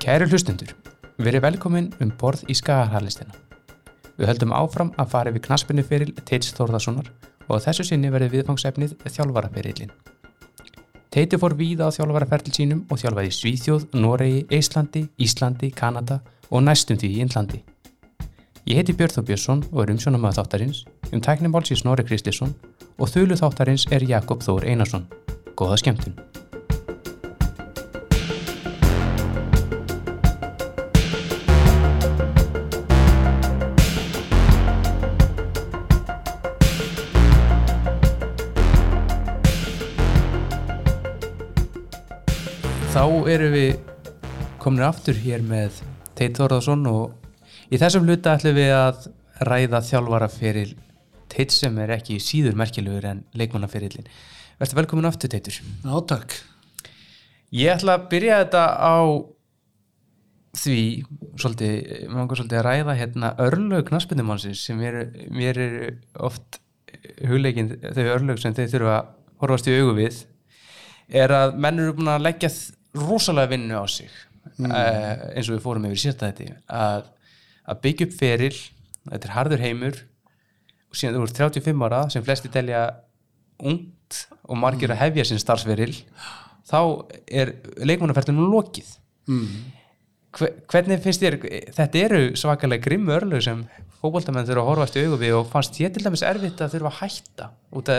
Kæru hlustendur, verið velkomin um borð í Skagarhalistina. Við höldum áfram að fara við knaspinu fyrir Teits Þórðarssonar og þessu sinni verið viðfangsefnið þjálfaraferillin. Teiti fór víða á þjálfaraferil sínum og þjálfaði Svíþjóð, Noregi, Íslandi, Íslandi, Kanada og næstum því í Índlandi. Ég heiti Björn Þó Björnsson og er umsjónum að þáttarins, um tæknimáls í Snorri Kristisson og þölu þáttarins er Jakob Þór Einarsson. Góða skemmtun! Erum við komin aftur hér með Teit Þórðarsson og í þessum hluta ætlum við að ræða þjálfara fyrir Teit sem er ekki síður merkilegur en leikmannaferillin. Verður velkomin aftur Teitur. Átak. Ég ætla að byrja þetta á því svolítið, maður svolítið að ræða hérna örlög knaspindumannsins sem er, mér er oft hugleikin þau örlög sem þeir þurfa að horfast í augu við er að menn eru búin að leggja rosalega vinnu á sig mm. uh, eins og við fórum yfir sérta þetta að, að byggja upp feril þetta er harður heimur og síðan þú ert 35 ára sem flesti telja ungt og margir að hefja sinn starfsveril þá er leikmannaferðunum lokið mm. hvernig finnst þér þetta eru svakalega grimmu örlög sem fókbóltamenn þurfa að horfast í augum við og fannst ég til dæmis erfitt að þurfa að hætta að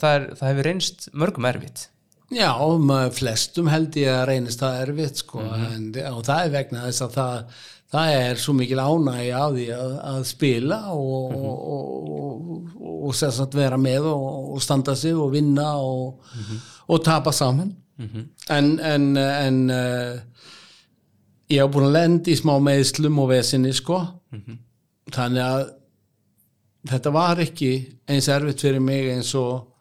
það, er, það hefur reynst mörgum erfitt Já, með flestum held ég að reynist það erfitt sko mm -hmm. en, og það er vegna þess að það, það er svo mikil ánægi á því að, að spila og, mm -hmm. og, og, og sérstaklega vera með og standa sig og vinna og mm -hmm. tapa saman en, en, en uh, ég hef búin að lendi í smá meðslum og vesinni sko þannig að þetta var ekki eins erfitt fyrir mig eins og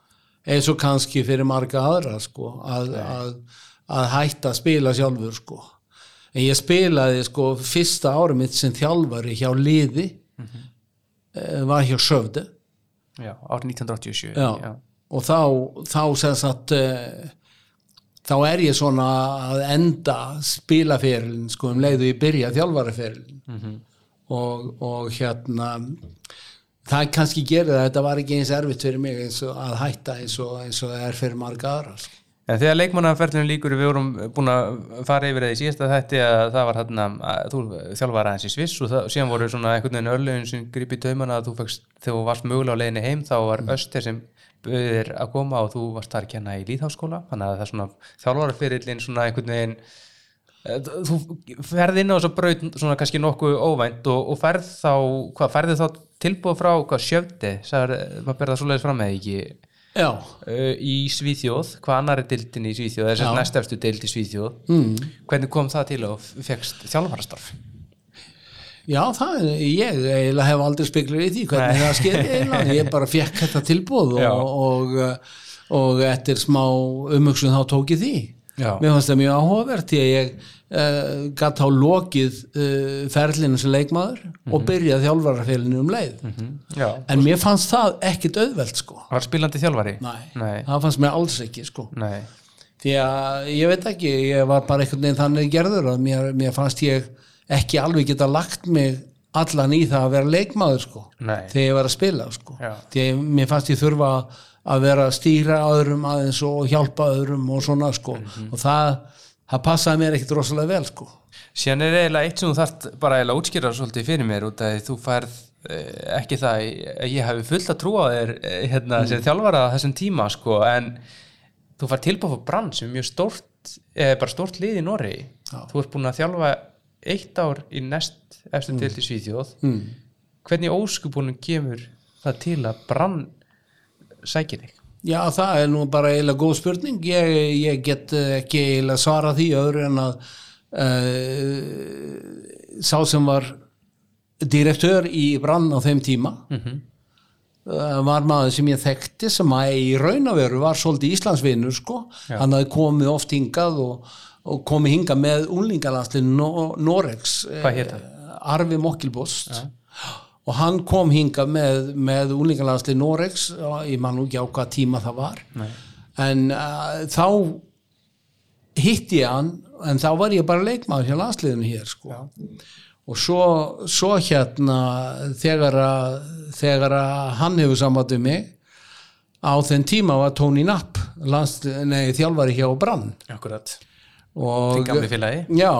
eins og kannski fyrir marga aðra sko, að, að, að hætta að spila sjálfur sko. en ég spilaði sko, fyrsta árið mitt sem þjálfari hjá liði mm -hmm. var hjá Sövde Já, árið 1987 Já. Já. og þá, þá sem sagt uh, þá er ég svona að enda spilaferilin sko um leiðu ég byrja þjálfaraferilin mm -hmm. og, og hérna það kannski gerir það, þetta var ekki eins erfitt fyrir mig eins og að hætta eins og, eins og það er fyrir marga aðra sko. ja, Þegar leikmannaferðinu líkur við vorum búin að fara yfir það í síðasta þætti að það var hérna, þú þjálfar aðeins í Sviss og það, síðan voru svona einhvern veginn örlegin sem gripi töman að þú fækst, þegar þú varst mögulega á leginni heim þá var mm. Öster sem bauðir að koma og þú varst þar kenna í Líðháskóla þannig að það svona þjálfarferillin svona einhvern veginn þú ferði inn á þess að braut svona kannski nokkuð óvænt og, og ferð þá, hvað ferði þá tilbúið frá hvað sjöfti, maður berða svo leiðis fram með ekki uh, í Svíþjóð, hvað annar er dildin í Svíþjóð, þess að næstafstu dild í Svíþjóð mm. hvernig kom það til og fegst þjálfarastarf? Já, það ég eiginlega hef aldrei speklar í því hvernig Nei. það skeið eiginlega, ég bara fekk þetta tilbúið og, og, og eftir smá umhugsun þá tók ég því Já. mér fannst það mjög áhugavert ég uh, eh, gæti á lokið uh, ferlinu sem leikmaður mm -hmm. og mhm. byrjaði þjálfarafélinu um leið mm -hmm. en mér fannst það ekkit auðvelt sko. Var spilandi þjálfari? Nei, Nei. það fannst mér alls ekki sko. því að ég veit ekki ég var bara einhvern veginn þannig gerður að mér, mér fannst ég ekki alveg geta lagt mig allan í það að vera leikmaður sko, þegar ég var að spila sko. því að mér fannst ég þurfa að vera að stýra öðrum aðeins og hjálpa öðrum og svona sko mm -hmm. og það, það passaði mér ekkert rosalega vel sko Sér er eiginlega eitt sem þú þarft bara eiginlega útskýra svolítið fyrir mér út að þú færð eh, ekki það að ég hafi fullt að trúa þér eh, hérna mm. sem þjálfara þessum tíma sko en þú færð tilbúið fyrir brann sem er mjög stórt eða bara stórt lið í Norri þú ert búin að þjálfa eitt ár í næst eftir mm. til til Svíþjóð mm. hvernig óskupunum kemur það til að brann sækir þig? Já, það er nú bara eiginlega góð spurning ég, ég get ekki eiginlega svara því öðru en að uh, sá sem var direktör í brann á þeim tíma mm -hmm. uh, var maður sem ég þekkti sem að í raunaveru var svolítið Íslandsvinnur sko, Já. hann hafði komið oft hingað og, og komið hingað með unlingalanslinu no, Noregs Hvað hétt það? Uh, Arvi Mokkilbost Já og hann kom hinga með, með úlingarlandsli Noregs ég man nú ekki á hvað tíma það var. Nei. en uh, þá hitti ég hann en þá var ég bara leikmaður hjá landsliðinu hér sko. Já. og svo, svo hérna þegar að, þegar að hann hefur samvættu mig á þenn tíma var Tony Knapp þjálfari hjá Brann. Akkurat. Og, já,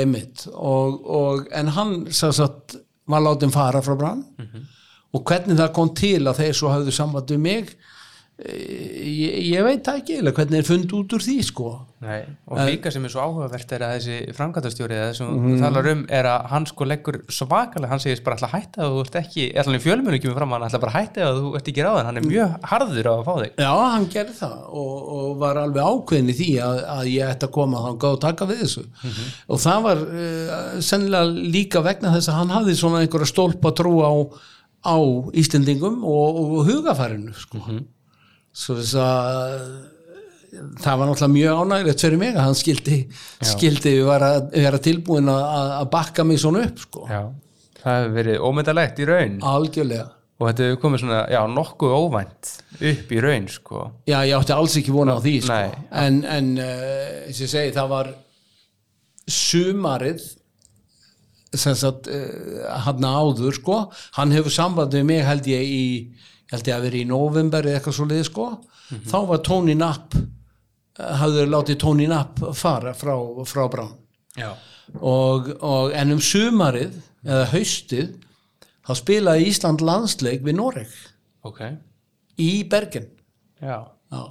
einmitt. Og, og, en hann satt, var látið fara frá Brann Mhm. og hvernig það kom til að þeir svo hafðu samband við mig ég, ég veit ekki eiginlega hvernig er fundið út úr því sko. Nei, og líka sem er svo áhugavert er að þessi framkvæmtastjóri eða þessum mm. talar um er að hann sko leggur svakalega, hann segist bara alltaf hætta að þú ert ekki, allan í fjölmjönu kemur fram að hann ætla bara að hætta að þú ert ekki ráðan, hann er mjög harður á að fá þig. Já, hann gerði það og, og var alveg ákveðin í því að, að ég ætti að koma þá og taka við þessu. Og það var uh, sennilega líka vegna þess að hann hafði svona einhverja stólpa trú á, á Íslendingum og, og hugafærinu sko. Svo þess að það var náttúrulega mjög ánægilegt fyrir mig að hann skildi, skildi vera, vera tilbúin að, að bakka mig svona upp sko. Já, það hefur verið ómyndalegt í raun algjörlega og þetta hefur komið svona, já, nokkuð óvænt upp í raun, sko Já, ég átti alls ekki vona á því sko. Nei. en, en uh, eins og ég segi, það var sumarið sem sagt uh, hann áður sko, hann hefur samband við mig held ég í held ég að vera í november eða eitthvað svo liði sko. Þá var Tony Knapp uh, hafður látið Tony Knapp fara frá, frá Já, og, og en um sumarið eða haustið þá spilaði Ísland landsleik við Noreg. Ok. Í Bergen. Já, Já.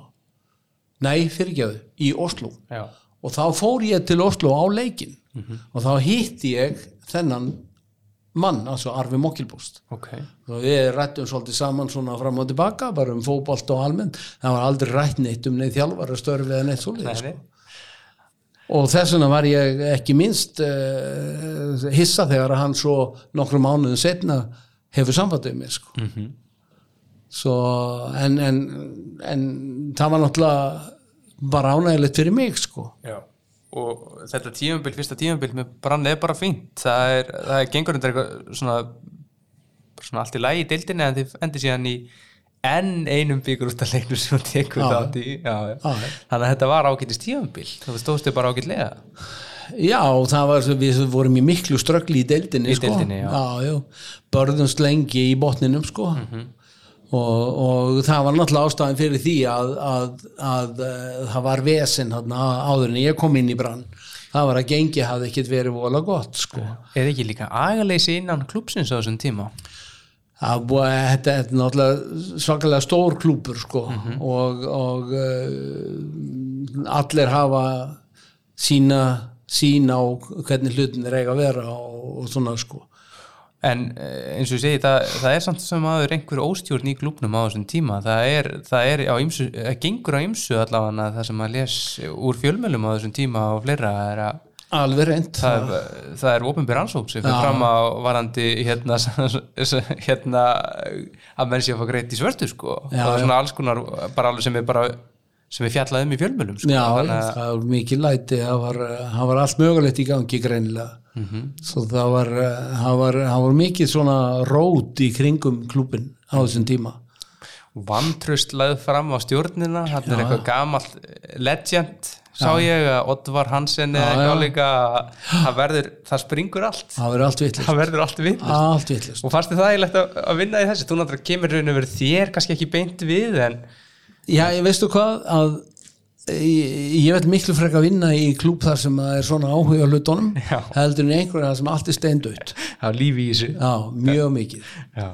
Nei, fyrirgjöðu, í Oslo. Já, og þá fór ég til Oslo á leikin og þá hitti ég þennan mann, altså Arvi Mokkilbúst ok og við rættum svolítið saman svona fram og tilbaka, bara um fótbolt og almennt það var aldrei rætt neitt um neitt þjálfara störfi eða neitt svolítið sko. og þess vegna var ég ekki minnst uh, hissa þegar að hann svo nokkrum mánuðum setna hefur sambandið mér sko. Mhm. svo en, en, en það var náttúrulega bara ánægilegt fyrir mig sko. Já, og þetta tímabil, fyrsta tímabil með brann er bara fínt það er, það er gengur undir eitthvað svona, svona allt í lagi í deildinni en þið endur síðan í enn einum byggur út af leiknum sem þú tekur Já. þátt í já, já. Já, já. þannig að þetta var ágætist tímabil það stóðstu bara ágætlega Já, það var, við vorum í miklu ströggli í deildinni, Í sko. deildinni, já. Mhm. já, Börðumst lengi í botninum, sko. Og, og það var náttúrulega ástæðan fyrir því að, að, að, að það var þarna áður en ég kom inn í brann. Það var að gengi hafði ekkit verið vola gott, sko. eða ekki líka agaleysi innan klúpsins á þessum tíma Það er náttúrulega svakalega stór klúpur, sko. Mhm. Og, og uh, allir hafa sína, sína á hvernig hlutin er eiga að vera og, og svona, sko. En eh, eins og ég segi það, það er samt sem aður einhver óstjórn í klúpnum á þessum tíma það er, það er á ymsu, það gengur á ymsu allavega það sem að les úr fjölmjölum á þessum tíma og fleira er að Alveg reynd. það, það er ofinbyr ansók sem fyrir fram á varandi hérna, hérna að menn sé að fá greitt í svörtu sko Já, það er svona alls konar bara alveg sem er bara sem er fjallað um í fjölmjölum sko. Já, það var mikið læti, það var, var allt mögulegt í gangi greinilega. Mhm. Svo það var, það, var, það var mikið svona rót í kringum klúbin á þessum tíma. vantröst lagð fram á stjórnina hann er eitthvað gamalt legend sá ég að Oddvar Hansen eða eitthvað líka það verður, það springur allt. Það verður allt vittlust. og fannst þið það eiginlegt að, vinna í þessu? Þú náttúrulega kemur raun og verið þér kannski ekki beint við en Já, ég veistu hvað, að ég, ég veit miklu frekar vinna í klúb þar sem það er svona áhuga á hlutunum Já. heldur en einhverja sem allt er steindaut. er lífi í þessu Já, mjög mikið. já,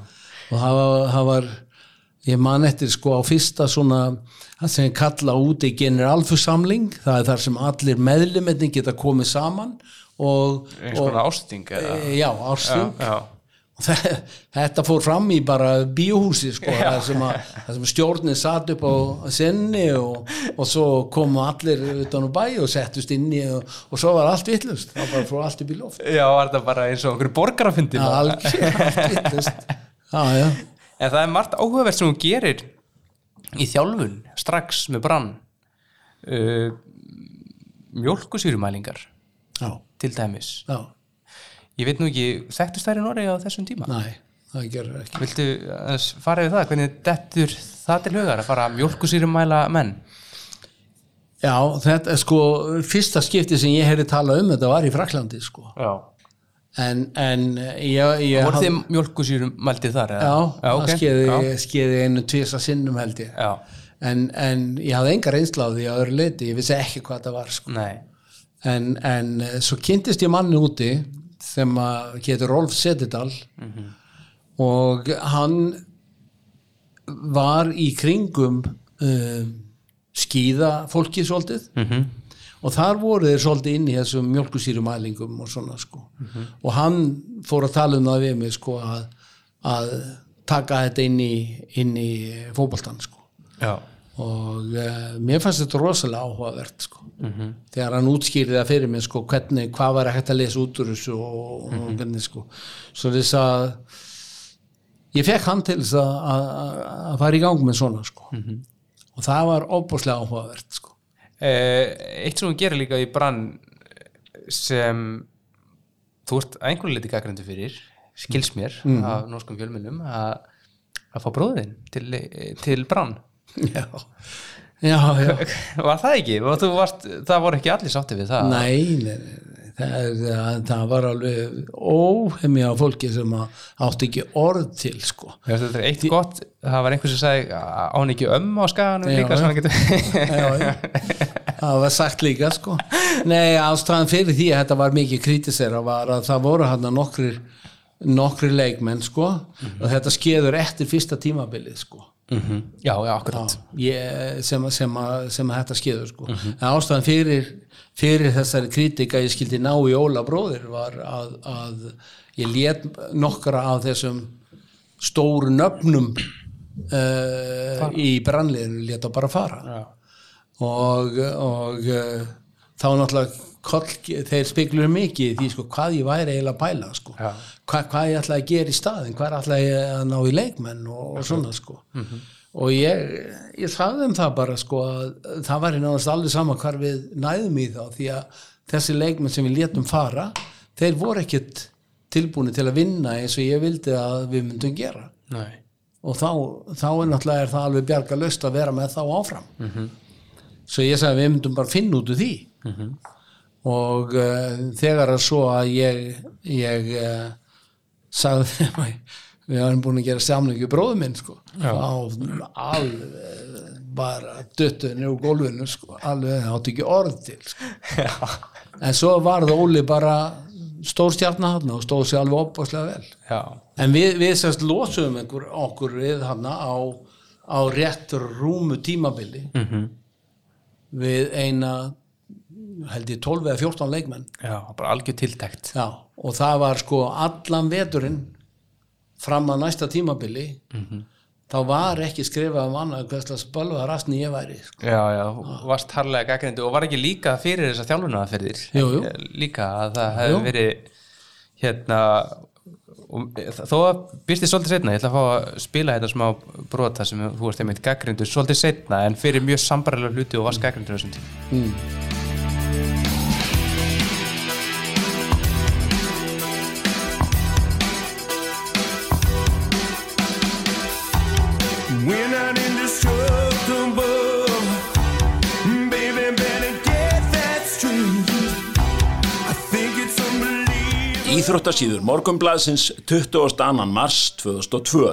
og það var, það var ég man eftir sko á fyrsta svona það sem ég kalla úti generalfusamling, það er þar sem allir meðlumetni geta komið saman og, eins og konar ásting eða e, já, já, og þe- þetta fór fram í bara bíóhúsi sko, það sem, það sem stjórnin satt upp á senni og, og svo komu allir utan á bæ og settust inn í og, og svo var allt vittlust, það bara fór allt upp í loft. Já, var þetta bara eins og okkur borgarafundi allt, allt vittlust já, já. En það er margt áhugavert sem hún gerir í þjálfun strax með brann uh, mjólkusýrumælingar já, til dæmis. Já, ég veit nú ekki, þekktust þær í Noregi á þessum tíma næ, það gerur ekki viltu fara yfir það hvernig dettur það til hugar að fara mjólkusýrumæla menn Já, þetta er sko fyrsta skipti sem ég hefði talað um þetta var í Fraklandi sko Já. en, en ég, ég Voru þið mjölkusýrum mæltið þar? eða? Já, já það ok. skeiði, Já. skeiði einu tvisa sinnum held ég Já, en, en ég hafði enga reynsla á öðru leiti, ég vissi ekki hvað það var sko. nei en, en svo kynntist ég manni úti sem að getur Rolf Setidal og hann var í kringum um, skíða fólkið svolítið. Mhm. og þar voru þeir svolítið inn í þessum mjölkusýrumælingum og svona sko. Og hann fór að tala um það við mig sko að, að taka þetta inn í, í fótboltan sko. Já, og uh, mér fannst þetta rosalega áhugavert sko. þegar hann útskýrði það fyrir mig sko, hvernig, hvað var hægt að lesa út úr þessu og, og hvernig sko. Svo þess að ég fekk hann til þess að, fara í gang með svona sko. Og það var óbúslega áhugavert sko. Eh, eitt sem hún gerir líka í brann sem þú ert að einhverju liti gaggrindu fyrir skils mér af norskum fjölmennum að að fá bróðin til, til brann já, já, já. var það ekki? Varst, það voru ekki allir sátti við það? Nei, nei, það, það, það var alveg óhemmi á fólki sem að átti ekki orð til sko. Þetta er eitt gott, það var einhver sem sagði á hann ekki ömmu á skaganum Já, líka? getur það var sagt líka sko. Nei, ástæðan fyrir því að þetta var mikið kritisera var að það voru hann nokkrir nokkrir leikmenn sko. Og þetta skeður eftir fyrsta tímabilið sko Já, já, akkurat. Ég, sem, sem, sem að þetta skeður sko. En ástæðan fyrir, fyrir þessari kritika ég skildi ná í Óla bróðir var að, að ég lét nokkra af þessum stóru nöfnum uh, í brannliðinu lét það bara fara. Já, og, og uh, þá náttúrulega koll, þeir spekluðu mikið því sko, hvað ég væri eiginlega að pæla sko. Hva, hvað ég ætlaði að gera í staðin hvað ætlaði ég að ná í leikmenn og, og svona sko. Og ég, ég sagði um það bara sko að það væri náttúrulega alveg sama hvar við næðum í þá því að þessi leikmenn sem við létum fara þeir voru ekkit tilbúni til að vinna eins og ég vildi að við myndum gera. Nei. Og þá, þá er náttúrulega er það alveg bjarga löst að vera með þá áfram. Svo ég sagði við myndum bara finna út úr því og uh, þegar að svo að ég, ég uh, sagði þeim að við erum búin að gera samlingu bróðu minn sko. þá alveg bara döttu niður úr gólfinu sko. alveg það átti ekki orð til sko. en svo var það Óli bara stór stjarnar hann og stóð sér alveg opaslega vel Já, En við, við sérst losum einhver, okkur við hana á, á rétt rúmu tímabili Mhm. við eina held ég 12 eða 14 leikmenn. Já, bara algjör tiltækt Já, og það var sko allan veturinn fram að næsta tímabili þá var ekki skrifað um annað hverslega spölva rastni ég væri sko. Já, já, varst harlega gaggrindu og var ekki líka fyrir þessa jú. líka að það hefði verið hérna þó að byrsti svolítið setna ég ætla að fá að spila þetta smá brota sem þú ert einmitt gaggrindu svolítið setna en fyrir mjög sambarlega hluti og varst gaggrindu þessum tíma. We're Íþróttasíður Morgunblaðsins 22. mars 2002.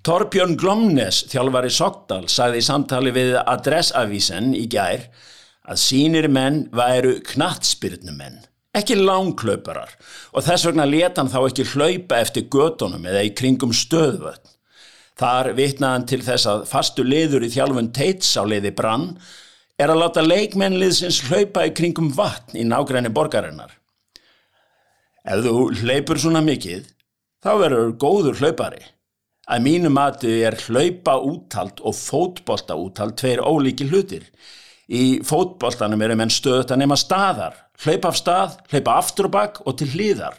Torbjörn Glomnes, þjálfari Sogdal, sagði í samtali við Adressavísen í gær að sínir menn væru knattspyrnumenn, ekki langklauparar og þess vegna leta hann þá ekki hlaupa eftir gödunum eða í kringum stöðvöld. Þar vitnaði hann til þess að fastu liður í þjálfun Teits á liði brann er að láta leikmennliðsins hlaupa í kringum vatn í nágræni borgarinnar. Ef þú hleypur svona mikið, þá verður góður hlaupari. Að mínu mati er hlaupa úthald og fótbolta úthald tveir ólíki hlutir. Í fótboltanum eru menn stöðut að nema staðar, hlaupa af stað, hlaupa aftur og bakk og til hliðar.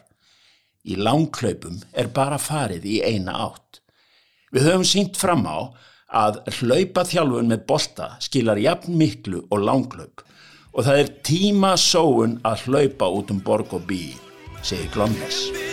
Í langhlaupum er bara farið í eina átt. Við höfum sínt fram á að hlaupa þjálfun með bolta skilar jafn miklu og langhlaup og það er tíma sóun að hlaupa út um borg og bí, segir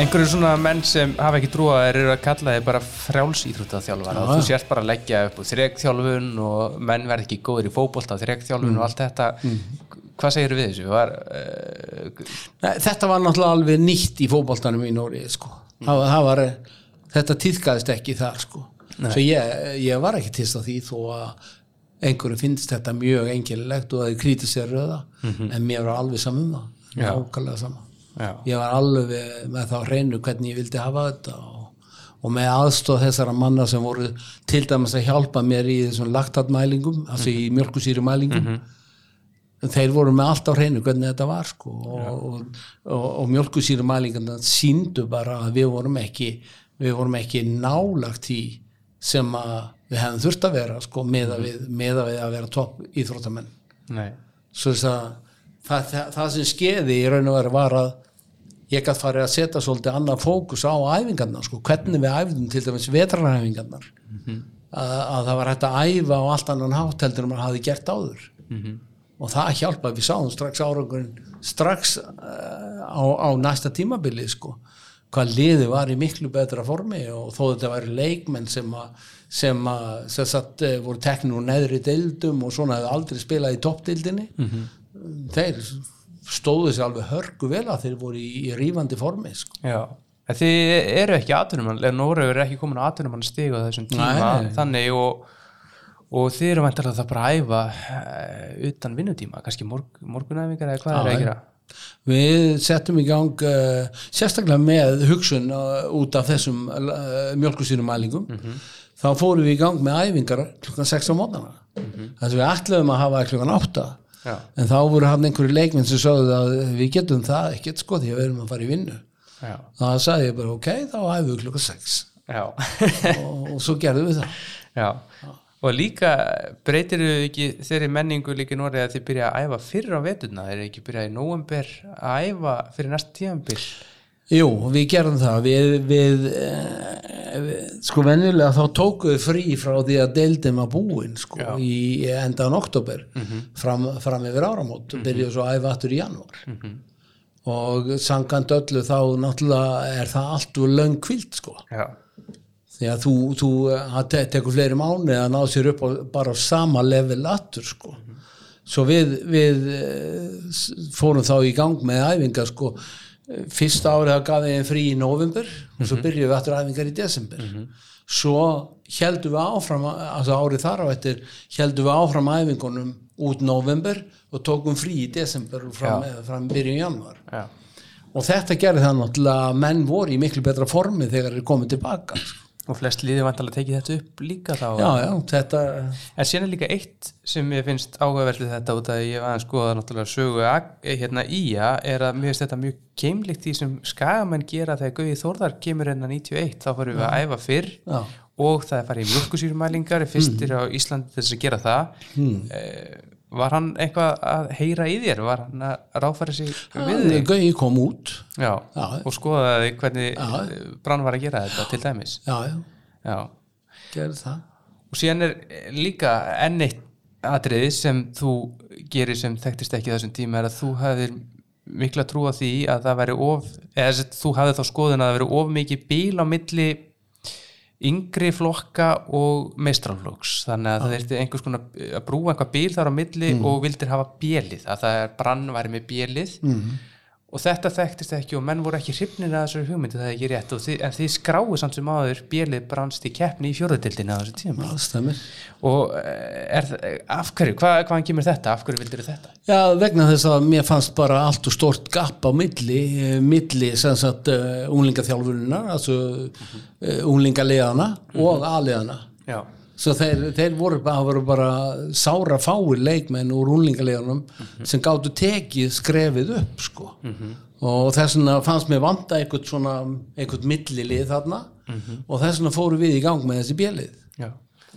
einhverju svona menn sem hafa ekki trúa eru að kalla þeir bara frjálsýþróttaþjálfara Já, og þú já. sért bara að leggja upp úr þrekþjálfun og menn verð ekki góður í fótbolta þrekþjálfun Mm. og allt þetta hvað segir við þessu? Var, uh, Nei, þetta var náttúrulega alveg nýtt í fótboltanum í Nóri sko. það, var- það var, þetta týðkaðist ekki þar sko. svo ég, ég var ekki týst á því þó að einhverju finnst þetta mjög engilegt og að þið krítið sér röða en mér var alveg saman um það nákvæmlega sama já, ég var alveg með þá hreinu hvernig ég vildi hafa þetta og, og með aðstóð þessara manna sem voru til dæmis að hjálpa mér í þessum laktatmælingum, altså í mjölkusýrumælingum þeir voru með allt á hreinu hvernig þetta var sko og, og, og, mjölkusýrumælingarna síndu bara að við vorum ekki við vorum ekki nálagt í sem að við hefðum þurft að vera sko meða við, meða við að vera topp íþróttamenn. Nei. Svo þess að það, það, það sem skeiði í raun og veru var að ég gætt farið að setja svolítið annar fókus á æfingarnar sko, hvernig við æfðum til dæmis vetraræfingarnar. Að, að það var hægt að æfa á allt annan hátt heldur en maður hafði gert áður. Og það hjálpaði. Við sáum strax árangurinn strax uh, á, á næsta tímabili sko. Hvað liði var í miklu betra formi og þó þetta væri leikmenn sem að sem að sem sagt, eh, voru teknir úr neðri deildum og svona hefði aldrei spilað í toppdeildinni þeir stóðu sér alveg hörgu vel að þeir voru í, í rífandi formi sko. Já, en þið eru ekki eða Nóregur er ekki komin á atvinnumann stig á þessum tíma, Nei. þannig og, og þið eru vantilega það bara að æfa uh, utan vinnutíma, kannski morg, morgunæfingar eða hvað er að gera? Við settum í gang uh, sérstaklega með hugsun uh, út af þessum uh, mjölkusýrumælingum þá fórum við í gang með æfingar klukkan 6 á mótana þess að við ætluðum að hafa klukkan 8 Já. en þá voru hann einhverju leikminn sem sögðu að við getum það ekkert sko því að við erum að fara í vinnu Já, þá sagði ég bara ok, þá æfum við klukkan 6 já, og, og svo gerðum við það já. Og líka breytir þau ekki þeirri menningu líka Nóri að þið byrja að æfa fyrir á veturna, þeir eru ekki byrjað í nóvember að æfa fyrir næsta tíðanbill. Jú, við gerum það. Við, við, eh, við sko venjulega þá tókum við frí frá því að deildum að búin sko, Já. í endan oktober fram, fram yfir áramót og byrjuðu svo að æfa aftur í janúar. Og sangant öllu þá náttúrulega er það allt úr löng kvilt sko. Já, því að þú, þú te- tekur fleiri mánu að ná sér upp á, bara á sama level aftur sko. Svo við, við eh, fórum þá í gang með æfingar sko fyrsta árið það gaf ég frí í november og svo byrjuðum við aftur æfingar í desember. Svo heldum við áfram altså árið þar á eftir heldum við áfram æfingunum út november og tókum frí í desember og fram, fram byrjun januar já, og þetta gerði það náttúrulega menn voru í miklu betra formi þegar þeir komið tilbaka sko. Og flest liði vantilega tekið þetta upp líka þá. já, já, þetta En síðan er líka eitt sem ég finnst áhugaverð við þetta út að ég var að skoða náttúrulega sögu eh, hérna ía er að mér finnst þetta mjög keimlikt því sem skagamenn gera þegar Gauði Þórðar kemur hérna 91 þá farum við að æfa fyrr Já. og það er farið í mjölkusýrumælingar fyrstir á Íslandi þess að gera það mm. Var hann eitthvað að heyra í þér? Var hann að ráfæra sig við þig? Gauði kom út Já, Já. og skoðaði hvernig Já. Brann var að gera þetta til dæmis og síðan er líka enn eitt atriði sem þú gerir sem þekktist ekki þessum tíma er að þú hafðir mikla trú á því að það væri of eða þú hafðir þá skoðun að það væri of mikið bíl á milli yngri flokka og meistralflokks þannig að það þurfti einhvers konar að brúa einhvað bíl þar á milli og vildir hafa bélið. Að það er brann væri með bélið og þetta þekktist ekki og menn voru ekki hrifnir að þessari hugmyndi það er ekki rétt. Þið, en þið skráðu samt sem áður bélið brannst í keppni í fjóruðdildinu á þessu tíma. Og eh, er, það- af hverju, hvað, hvaðan kemur þetta? Af hverju vildir þetta? Já, vegna þess að mér fannst bara allt og stort gap á milli, eh, milli sem sagt uh, unglingaþjálfurinnar, altså uh, unglingaliðana og aliðana. Já, Svo þeir, þeir voru, bara, voru bara sára fáir leikmenn úr unglingaliðanum sem gáttu tekið skrefið upp, sko. Og þess vegna fannst mér vanta einhvern svona, einhvern millilið þarna. Og þess vegna fóru við í gang með þessi bjelið. já.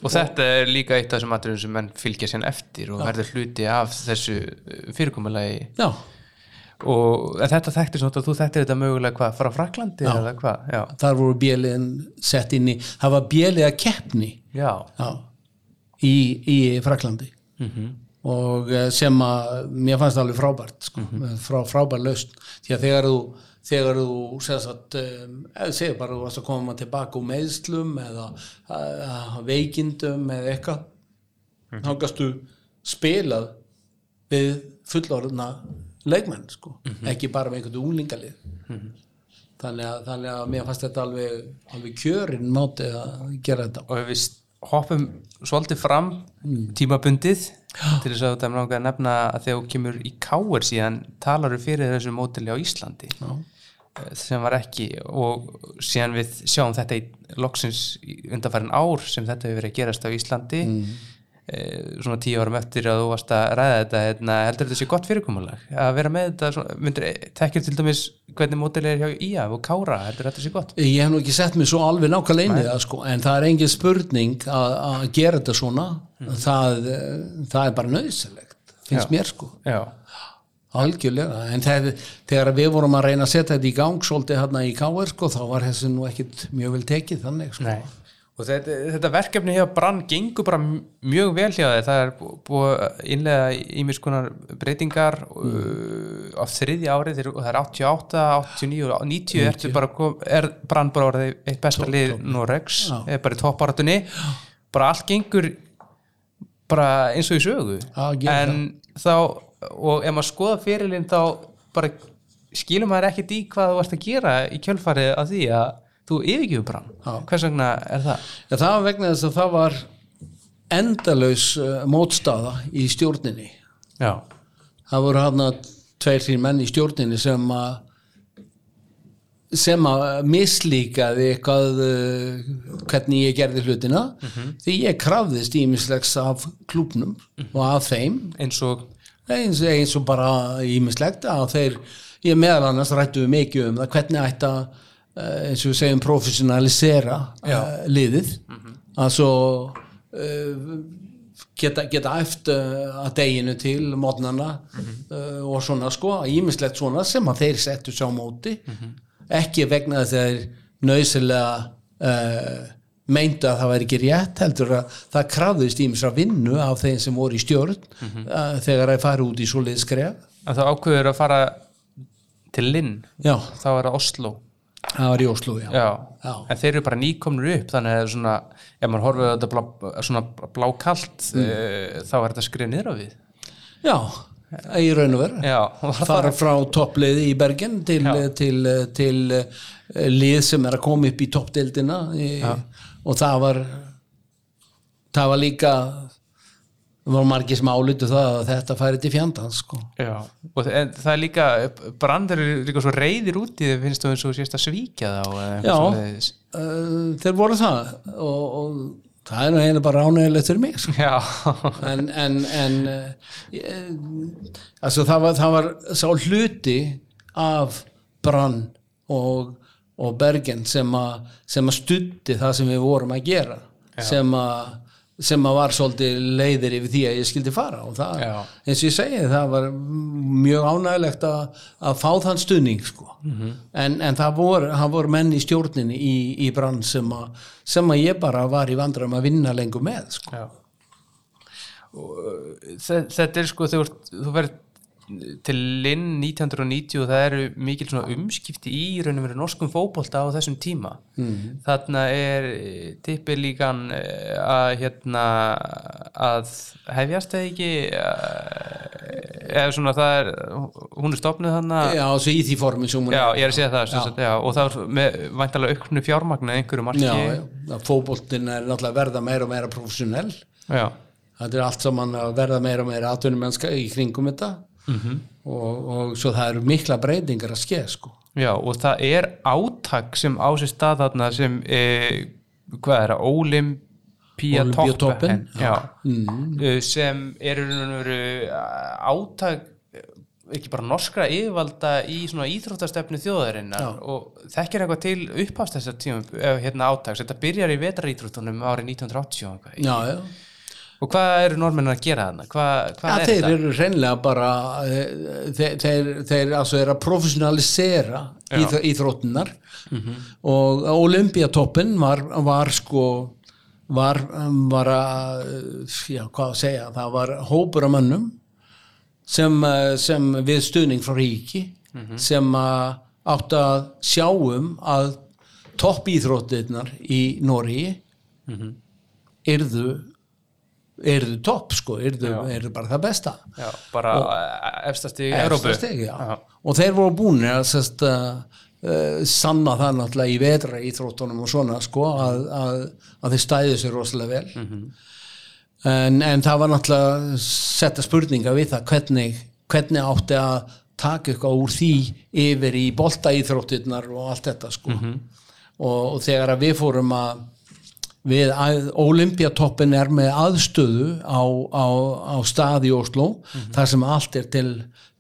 Og þetta er líka eitt af þessum atriðum sem menn fylgja sér eftir og verður hluti af þessu eh, fyrirkomulagi. Já, og þetta þekktir svona að þú þekktir þetta mögulega hvað, frá Fraklandi eða hvað, þar voru bjeliðin sett inn í, það var bjelið að keppni. Já, já, í, í Fraklandi og eh, sem að mér fannst alveg frábært sko, frá, frábær lausn. Því að þegar þú þegar þú sem sagt, um, eða segir bara þú varst að koma tilbaka úr meðslum eða uh, veikindum eða eitthvað þá gastu spilað við fullorðna leikmenn sko, ekki bara með einhvern unglingalið. Þannig, að, þannig að mér fannst þetta alveg, alveg kjörin máti að gera þetta. Og við hoppum svolítið fram tímabundið til þess að þetta er langar að nefna að þegar þú kemur í káir síðan talar þú fyrir þessu mótili á Íslandi? Já. sem var ekki og síðan við sjáum þetta í loksins undanfærin ár sem þetta hefur verið að gerast á Íslandi. Mm. Svona tíu árum eftir að þú varst að ræða þetta hérna, heldur þetta sé gott fyrirkomulag? Að vera með þetta, myndir tekkir til dæmis hvernig mótili er hjá Ía og Kára, heldur þetta sé gott? Ég hef nú ekki sett mig svo alveg nákvæmlega inn í það sko, en það er engin spurning að, gera þetta svona. Það, eh, það er bara nöðsilegt finnst Já. mér sko. Já, algjörlega, en þegar, þegar við vorum að reyna að setja þetta í gang svolítið hérna í KR sko, þá var þessi nú ekkit mjög vel tekið þannig sko. Nei. Og þetta, þetta verkefni hjá Brann gengur bara mjög vel hjá þeir. Það er bú- búið innlega ímis konar breytingar uh, á þriðja árið. Og það er 88, 89 og 90 ertu bara, kom, er Brann bara orðið eitt besta lið Norex, er bara í topparatunni. Bara allt gengur bara eins og í sögu. Gerir en þá, og ef maður skoða fyrirlinn þá bara skilur maður ekkert í hvað þú ert að gera í kjölfarið af því að þú yfirgjöfur brann. Hvers vegna er það? Já, það var vegna þess að það var endalaus uh, mótstaða í stjórninni. Já, það voru hann að tveir þrjir menn í stjórninni sem að sem að mislíkaði eitthvað uh, hvernig ég gerði hlutina. Því ég krafðist ímislegs af klúbnum og af þeim. Eins og? Eins, eins og bara ímislegt að þeir, ég meðal annars rættu við mikið um það hvernig uh, eins og við segjum professionalisera uh, liðið. Að svo uh, geta, geta æft uh, að deginu til mótnana uh, og svona sko, ímislegt svona sem að þeir settu sá móti. Ekki vegna þess að þeir nöðsilega uh, meindu að það væri ekki rétt heldur að það krafðist ímisra vinnu af þeim sem voru í stjórn uh, þegar þeir fara út í svoleið skref. Að það ákveður að fara til Linn, þá er það Oslo það var í Oslo já, Já, Já. en þeir eru bara nýkomnir upp þannig að er svona, ef maður horfið á þetta blá, svona blákalt mm. þá er þetta skrif niður á við. Já í raun og veru. Fara frá toppliði í Bergen til, til, til, til uh, lið sem er að koma upp í toppdeildina í, og það var það var líka það var margir sem álutu það að þetta færi til fjandans sko. Já, og það, er líka brandur eru líka svo reyðir úti þegar finnst þú eins og sést að svíkja þá Já. uh, þeir voru það og, og það er nú heila bara ánægilegt fyrir mig sko. Já, en, en, en uh, ég, altså það var, það var sá hluti af Brann og, og Bergen sem að studdi það sem við vorum að gera sem að sem að var svolítið leiðir yfir því að ég skildi fara og það, Já. eins og ég segi það var mjög ánægilegt að, að fá þann stuðning sko. en, en það voru, voru menn í stjórninni í, í brann sem að, sem að ég bara var í vandram að vinna lengur með sko. Og, þe- þetta er sko þegar þú verður til Linn 1990 og það eru mikil umskipti í raunum verið norskum fótbolta á þessum tíma mm. þarna er tippið líkan eh, að hérna að hefjast eða ekki eh, eða svona það er hún er stopnuð þarna Já, svo í því formin sem hún Já, ég er að segja það já. Sagt, já, og það er með væntalega auknu fjármagna einhverju marki fótboltin er náttúrulega að verða meira og meira professionell Já. þetta er allt saman að verða meira og meira atvinnumennska í kringum þetta Mhm. og, og svo það eru mikla breytingar að skeð sko. Já, og það er átak sem á sér stað þarna sem e, hvað er það, Olympia Olympiatoppen, Toppen já. Mm. sem er í raun og veru átak eh, ekki bara norskra yfirvalda í svona íþróttastefnu þjóðarinnar og þekkir eitthvað til upphast þessar tíma hérna átaks, þetta byrjar í vetraríþróttunum árið 1980 og eitthvað. já, já og hvað eru normenn að gera þarna? Ja, er þeir þetta? eru hreinlega bara eh, þeir, þeir, þeir altså er að professionalisera íþ, íþróttunar Mhm. og Olympiatoppen var, var sko var, var að já, hvað að segja, það var hópur af mönnum sem, eh, sem við stuðning frá ríki sem að áttu að sjáum að topp íþróttirnar í Nóri yrðu yrðu topp sko, yrðu, yrðu bara það besta? Já, bara efstast í Európu og þeir voru búin að uh, sanna það náttúrulega í vetra íþróttunum og svona sko, að, að, að þeir stæðu sér rosalega vel. En, en það var náttúrulega setta spurninga við það hvernig, hvernig átti að taka eitthvað úr því yfir í boltaíþróttirnar og allt þetta sko. Og, og þegar að við fórum að við Olympiatoppin er með aðstöðu á, á, á stað í Oslo þar sem allt er til,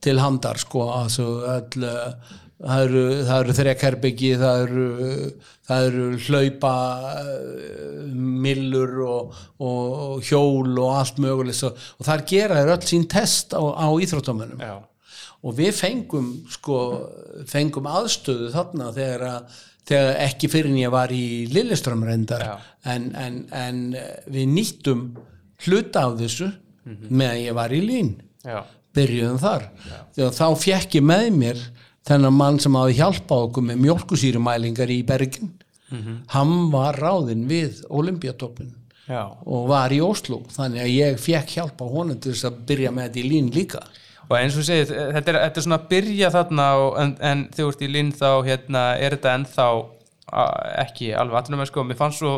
til handar sko altså, all, uh, það eru, eru þrekherbyggi það eru, eru hlaupa uh, millur og, og hjól og allt mögulegt. Og, og þar gera þeir öll sín test á, á íþróttamönnum. Og við fengum sko, fengum aðstöðu þarna þegar að þegar ekki fyrir en ég var í Lilleström reyndar. Já. en, en, en við nýttum hluta af þessu meðan ég var í Lín já, byrjuðum þar. Þegar þá fekk ég með mér þennan mann sem hafi hjálpað okkur með mjólkusýrumælingar í Bergin hann var ráðinn við Olympiatoppin já. og var í Oslo þannig að ég fekk hjálp á honum til þess að byrja með þetta í Lín líka og eins og segið, þetta er, þetta er svona að byrja þarna og, en, en þegar þú ert í linn þá hérna, er þetta ennþá ekki alveg með sko, mér fannst svo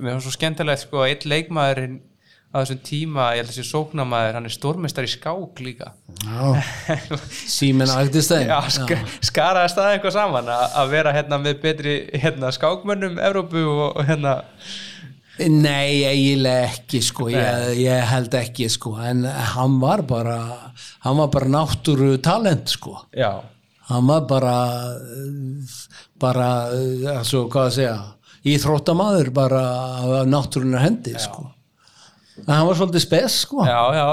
mér fannst svo skemmtilegt sko að einn leikmaðurinn á þessum tíma, ég held að sé sóknamaður hann er stórmestar í skák líka. Símen sk skaraðist það eitthvað saman að vera hérna með betri hérna, skákmönnum Evrópu og hérna Nei, eiginlega ekki sko, ég, ég held ekki sko, en hann var bara hann var bara náttúru talent sko, já, hann var bara bara, altså, hvað að segja íþróttamaður bara af náttúrunar hendi sko. En hann var svolítið spes sko. Já, já.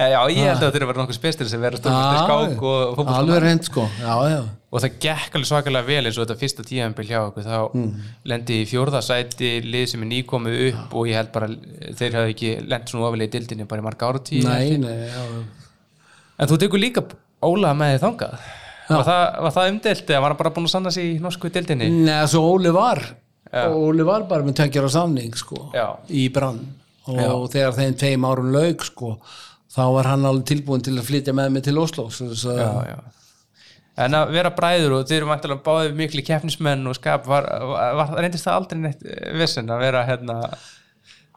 Já, ég held að þetta er vera nokkuð spestir sem vera stórmestar í skák og fótbolta alveg reynd sko, já, já og það gekk alveg svakalega vel eins og þetta fyrsta tíðanbíl hjá okkur. Þá Mm. lendi í fjórðasæti lið sem er nýkomið upp og ég held bara þeir hafði ekki lent svona ofilega í dildinni bara í marga ára tíu Nei, nei, já, já. en þú tekur líka Óla með þið þangað. Var það, var það umdelt eða var hann bara búin að sanna sig í norsku dildinni Nei, svo Óli var. Óli var bara með á samning sko, Já. í brann. Og þegar þeim tveim árum lauk sko, þá var hann alveg tilbúin til að flytja með mig til Oslo svo, svo, já, já. En að vera bræður og þeir eru mæntilega báðið miklu keppnismenn og skap var, var, var, reyndist það aldrei neitt vissin að vera hérna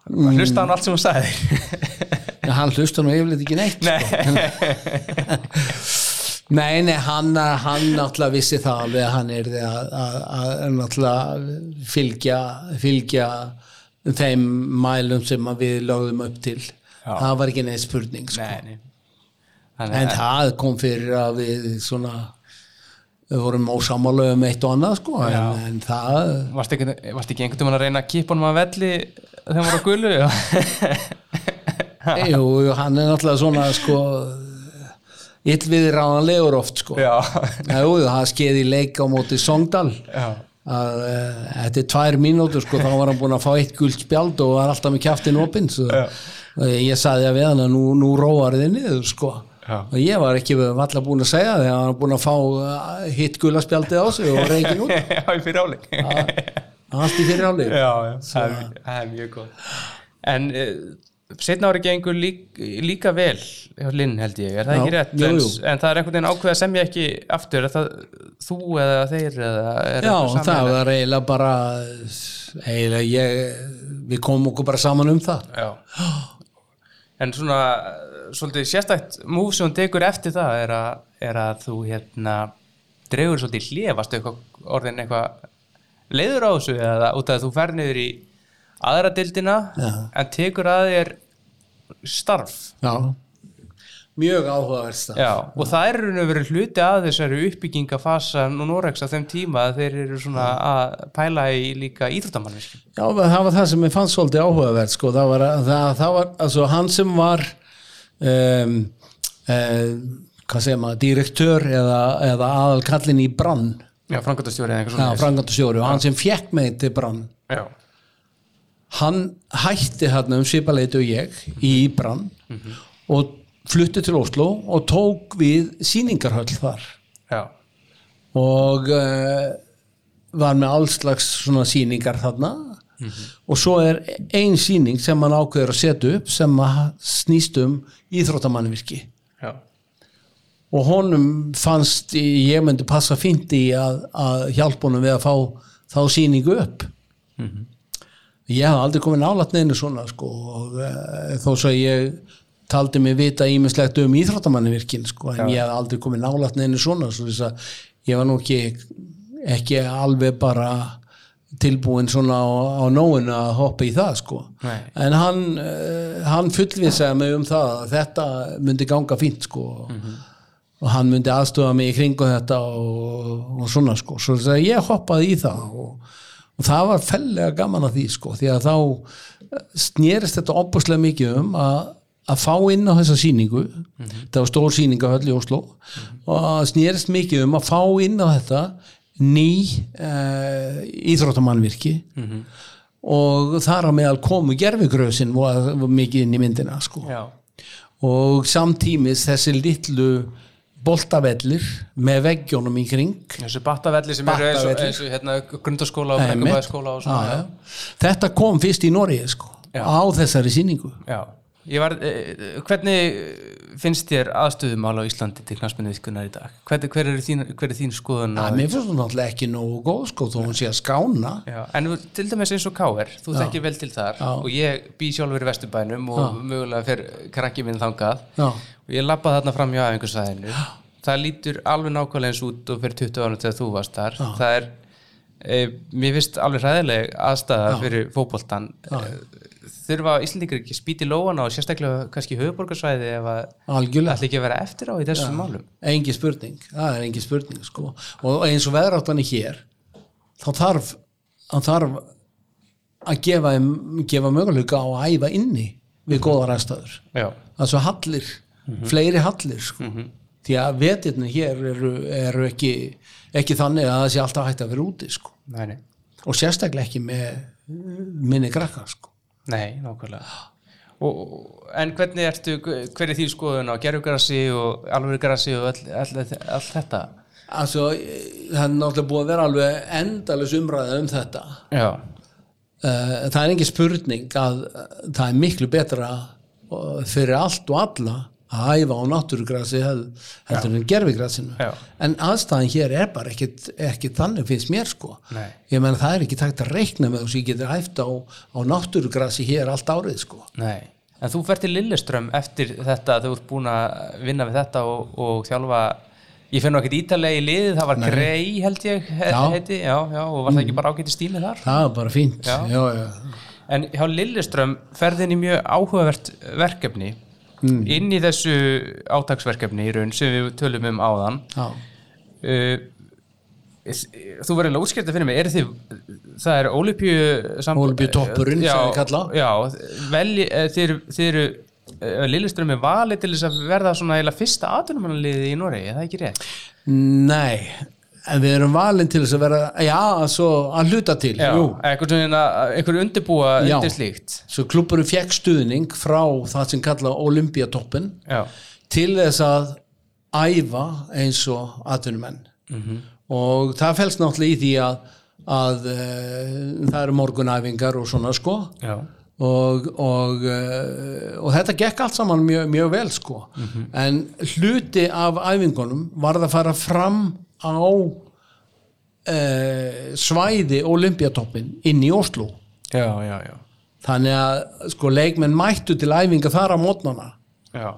Mm. hlusta hann allt sem hún sagði Já, hann hlusta nú yfirleitt ekki neitt sko. nei, nei, hann, hann náttúrulega vissi það alveg að hann er að, fylgja, fylgja þeim mælum sem við lögðum upp til það var ekki neitt spurning sko. nei, nei. Þannig, en það kom fyrir að við svona við vorum ósamála um eitt og annað sko, en, en það Varst ekki, varst ekki einhvern veginn að reyna að kipa honum að velli þegar hann var á gulu? jú, hann er náttúrulega svona sko illviði ráðanlegur oft sko Já. jú, það skeiði í leik á móti Songdal Já. að eftir tvær mínútur sko þá var hann búin að fá eitt gult spjald og var alltaf með kjaftin opinn ég saði að við hann að nú, nú róar þið niður sko Já. og ég var ekki valla búin að segja því að hann var búin að fá uh, hitt gula spjaldið á sig og reygin út. Já, í fyrir áleik allt í fyrir áleik Já, já, það er, það er mjög góð En uh, setna ári gengur lík, líka vel Linn held ég, er það Já, ekki rétt? jú, en, jú. en það er einhvern veginn ákveð að semja ekki aftur, það þú eða þeir eða Já, það var eiginlega bara eiginlega ég við komum okkur bara saman um það. Já. En svona, svolítið sérstætt múf sem hún tekur eftir það er að, er að þú hérna dregur svolítið eitthvað orðin eitthvað leiður á þessu eða út af að þú fer niður í aðra dildina Já. en tekur að þér starf? Já, mjög áhugaverst Já, og það er raun og verið hluti að þessari uppbyggingafasa nú Norex á þeim tíma að þeir eru svona að pæla í líka íþróttamannvirkjum. Já, það var það sem ég fannst svolítið áhugavert sko, það var, það, það var altså, hann sem var um, hvað segir maður, direktör eða, eða aðal kallin í brann. Já, framkvæmtastjóri eða eitthvað Já, svona frangandastjóri og hann sem fekk mig til brann. Já, hann hætti hérna um svipaleitu og ég í Íbran og flutti til Oslo og tók við síningarhöll þar. Já, og uh, var með allslags svona síningar þarna og svo er ein síning sem hann ákveður að setja upp sem að snýst um íþróttamannvirki já, og honum fannst ég myndi passa í að, að hjálpa honum við að fá þá síningu upp. Ég hef aldrei komið nálætt neinu svona sko og uh, þó svo ég taldi mig vita ímislegt um íþróttamannvirkin sko en Já. ég hef aldrei komið nálætt neinu svona svo ég var nú ekki ekki alveg bara tilbúin svona á, á nóinu að hoppa í það sko. Nei. en hann, uh, hann fullvisaði mig um það að þetta myndi ganga fínt sko. Og hann myndi aðstofa mig í kringu þetta og, og svona sko. Svo að ég hoppaði í það og, og það var fellega gaman að því sko. Því að þá snerist þetta opuslega mikið um að, að fá inn á þessa sýningu. Það var stór sýningahöll í Oslo og það snerist mikið um að fá inn á þetta ný uh, íþróttamannvirki. Og þar á meðal komu gerfigröðsin var, var mikið inn í myndina sko. Og samtímis þessi litlu boltavellir með veggjónum í kring. Þessu battavelli sem eru eins og, Battavellir. eins og hérna, grundaskóla og já. þetta kom fyrst í Noregi sko, á þessari sýningu. Já, var, eh, hvernig finnst þér aðstöðumál á Íslandi til knastmyndiðskunar í dag? Hver, hver, er þín, hver er þín skoðun á að mér finnst hún náttúrulega ekki nógu góð sko, þó hún sé að skána Já, en til dæmis eins og K.R. þú Já. þekkir vel til þar Já. og ég bý sjálfur í Vesturbænum og mögulega fer krakki minn þangað Já. og ég lappaði þarna fram hjá æfingarsæðinu það lítur alveg nákvæmlega eins út og fyrir 20 árum þegar þú varst þar það er, e, mér finnst alveg hræðileg aðstæða fyrir fótboltan e, þurfa Íslandingar ekki spýti lóana og sérstaklega kannski höfuborgarsvæði ef að ætla ekki að vera eftir á í þessum málum? engi spurning, það er engi spurning sko. og eins og veðráttan er hér þá þarf hann þarf að gefa, gefa möguleika á að æfa inni við góðar aðstæður. Já, altså hallir, fleiri hallir sko. því að vetirnir hér eru, eru ekki, ekki þannig að það sé alltaf hægt að vera úti sko. nei, nei, og sérstaklega ekki með minni krakka sko. Nei, nákvæmlega. Og, en hvernig ertu hver er þín skoðun á gerfugrassi og alvörugrassi og all, all, all, all þetta? Altså, það er náttúrulega búið að vera alveg endalus umræða um þetta. Já, Eh, það er engin spurning að eh, það er miklu betra eh, fyrir allt og alla að æfa á náttúrugrassi hel- heldur en gerfigrassinu Já. en aðstæðan hér er bara ekkit, ekkit þannig finnst mér sko Nei. ég meina það er ekki takt að reikna með þess að ég getur hæft á, á náttúrugrassi hér allt árið sko nei En þú fer til Lilleström eftir þetta þú ert búin að vinna við þetta og, og þjálfa ég finn ekkert ítalegi í liðið, það var grei held ég Já. heiti, já, já, og var það ekki bara ágæti stími þar það er bara fínt Já. Já, já. En hjá Lilleström ferðin í mjög áhugavert verkefni inn í þessu átaksverkefni í raun sem við tölum um áðan Já. uh, þú verður eiginlega útskipta fyrir mig er þið, það er Olípíu Ólympíutoppurinn, sem við kalla. já, velji, eh, eru, þið eru uh, Lilleström er valið til þess að verða svona eiginlega fyrsta atunumannaliði í Noregi, er það ekki rétt? nei en við erum valin til þess að vera já, svo að hluta til Já, jú. einhver, svona, einhver undirbúa undir slíkt. Svo klubburinn fekk stuðning frá það sem kalla Olympiatoppen til þess að æfa eins og atvinnumenn. Og það fælst náttúrulega í því að, að uh, það eru morgunæfingar og svona sko. Og, og, uh, og þetta gekk allt saman mjög, mjög vel sko. En hluti af æfingunum var að fara fram á uh, svæði Olympiatoppin inn í Oslo já, já, já, þannig að sko leikmenn mættu til æfinga þar á mótnana já.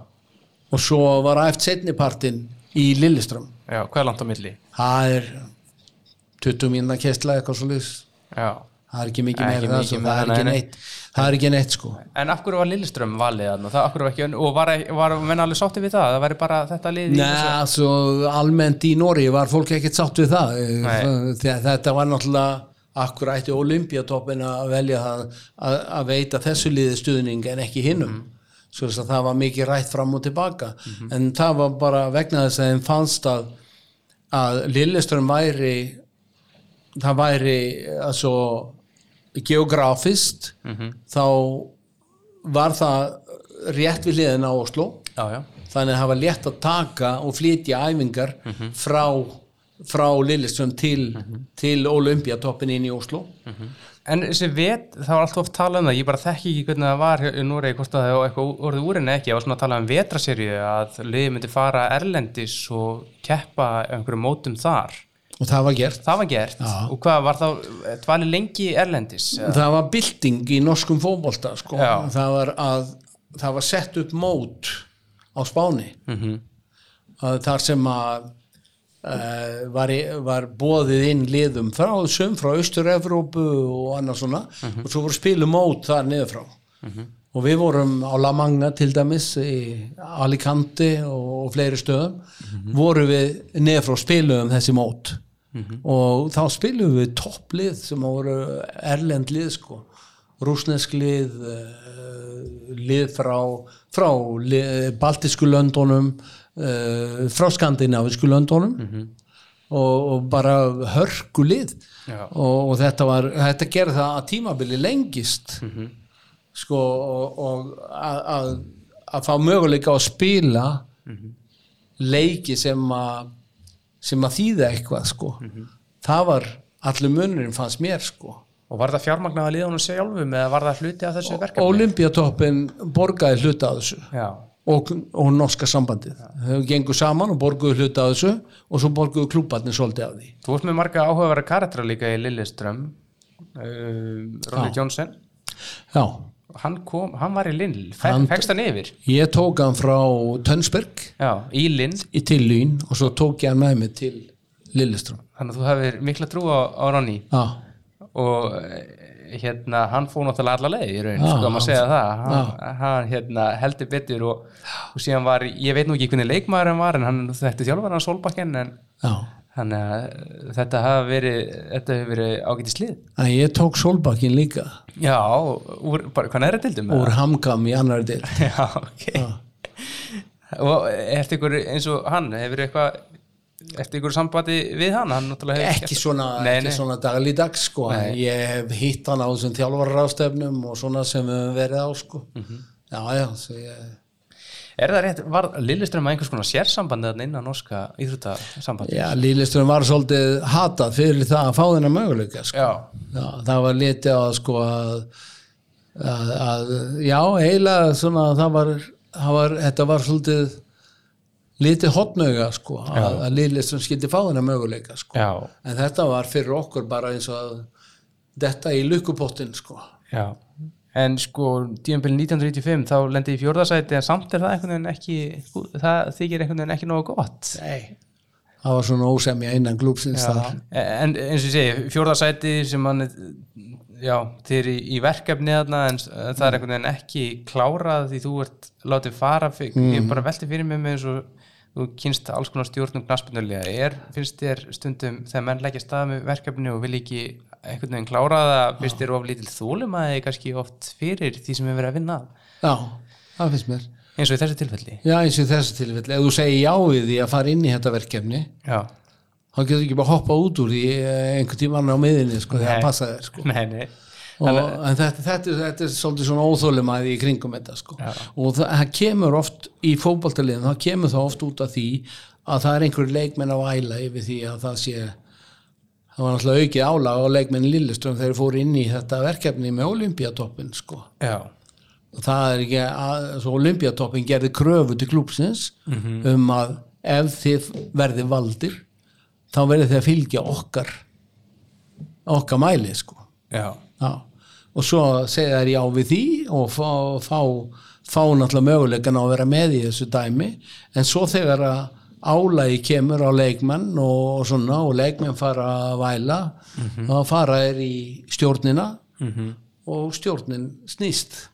og svo var aft setnipartin í Lilleström hvað er langt á milli? það er 20 mínuna kestla eitthvað svo Já. Það er ekki mikið meira það, svo, meira, það er ekki nei, nei. neitt það er ekki neitt sko En af hverju var Lilleström valið þarna? Og var, var menn alveg sátti við það? Það væri bara þetta lið Nei, svo almennt í Nóri var fólk ekkert sátt við það. Þegar þetta var náttúrulega akkur ætti Olympiatoppin að velja að, að veita þessu liði stuðning en ekki hinnum Mhm. svo þess að það var mikið rætt fram og tilbaka en það var bara vegna þess að þeim fannst að að Lilleström væri það væri að svo geografist þá var það rétt við hliðina á Oslo. Já, já, þannig að það var létt að taka og flytja æfingar frá, frá Lilleström til, til Olympiatoppin inn í Oslo. En þessi vet, það var alltaf oft talað um það, ég bara þekki ekki hvernig það var í Núrei, hvort að það var eitthvað orðið úr en ekki, það var svona að tala um vetraserju að liðið myndi fara erlendis og keppa einhverjum mótum þar. Og það var gert. Það var gert. Og hvað var þá, dvali lengi erlendis? eða? það var bylting í norskum fótbolta sko. Það var að það var sett upp mót á Spáni. Mhm. að þar sem að uh, var, var bóðið inn liðum frá þessum, frá Austur-Evrópu og annað svona. Og svo voru spilu mót þar niður frá og við vorum á La Manga til dæmis í Alicante og, og fleiri stöðum. Voru við niður frá spiluðum þessi mót og þá spilum við topplið sem voru erlend lið sko. Rúsnesk lið uh, lið frá frá lið, baltisku löndunum uh, frá skandinavisku löndunum. Og, og bara hörku lið. Já. og, og þetta var þetta gerði það að tímabili lengist. Sko og, og að, að, að fá möguleika að spila leiki sem að sem að þýða eitthvað sko. Það var allir munurinn fannst mér sko. Og var það fjármagnaða liðunum sjálfum eða var það hluti af þessu verkefni? Olympiatoppin borgaði hluta af þessu. Og, og norska sambandið. Þau gengur saman og borguðu hluta af þessu og svo borguðu klúbarnir svolítið af því. Þú ert með marga áhugavera karaktera líka í Lilleström, uh, Ronny Já. Johnson, já, hann kom, hann var í Lill, Hann- fegst hann yfir? ég tók hann frá Tönsberg Já, í í til Lýn og svo tók ég hann með mig til Lilleström þannig að þú hefur mikla trú á, á Ronny. já, og eh, hérna hann fór náttúrulega alla leið í raun, Já, sko að maður segja það. Hann, hann hérna heldur betur og, og síðan var, ég veit nú ekki hvernig leikmaður hann var en hann þekkti þjálfar hann Solbakken en já þannig að eh, þetta hafa verið þetta hefur verið ágætt í slið en ég tók Solbakkin líka já, úr, bara, hvað er þetta tildum? úr Hamkam í annar del já, ok og eftir ykkur eins og hann hefur eitthvað eftir ykkur sambandi við hann, hann ekki svona, nei, ekki nei. svona dagligdags sko. Ég hef hitt hann á þessum þjálfarrástefnum og svona sem við höfum verið á sko. Mhm. já já svo ég, er það rétt, var Lilleström að einhvers konar sérsambandi þarna innan norska íþróttasambandi? já, Lílisturinn var svolítið hatað fyrir það að fá þennan möguleika sko. já, já, það var litið á sko að, að, að já, eiginlega svona það var, það var þetta var svolítið litið hotnauga sko, að, að Lílisturinn skildi fá þennan möguleika sko. en þetta var fyrir okkur bara eins og að þetta í lukkupottin sko. já en sko, tíðanbíl 1995 þá lendi ég í fjórðasæti en samt er það einhvern veginn ekki það þykir einhvern veginn ekki nógu gott. Nei. það var svona ósemja innan glúpsins þar. En eins og ég segi, fjórðasæti sem hann já, þið er í, í verkefni þarna en það er einhvern veginn ekki klárað því þú ert látið fara fyrir, ég bara velti fyrir mig með eins og þú kynst alls konar stjórnum knaspunulega er, finnst þér stundum þegar menn leggja stað með verkefni og vil ekki einhvern veginn klára það, finnst þér of lítil þólum að þið kannski oft fyrir því sem er verið að vinna? Já, það finnst mér. Eins og í þessu tilfelli? Já, eins og í þessu tilfelli, ef þú segir já við því að fara inn í þetta verkefni já, þá getur ekki bara hoppa út úr því eh, einhvern tímann á miðinni sko, þegar það passa þér sko. nei, nei. Og, en þetta, þetta, er- þetta er svolítið svona óþólumæði í kringum þetta sko. Já. og það, það kemur oft í fótboltaliðin, það kemur það oft út af því að það er einhver leikmenn að væla yfir því að það sé það var náttúrulega aukið álag á leikmenn Lilleström þegar þeir fóru inn í þetta verkefni með Olympiatoppin sko. já, og það er ekki að, Olympiatoppin gerði kröfu til klúpsins um að ef þið verði valdir þá verði þið að fylgja okkar okkar mæli sko. Já, Já, og svo segja þær já við því og fá, fá, fá náttúrulega möguleikan á að vera með í þessu dæmi. En svo þegar að álægi kemur á leikmenn og, svona og leikmenn fara að væla. Þá fara þær í stjórnina og stjórnin snýst.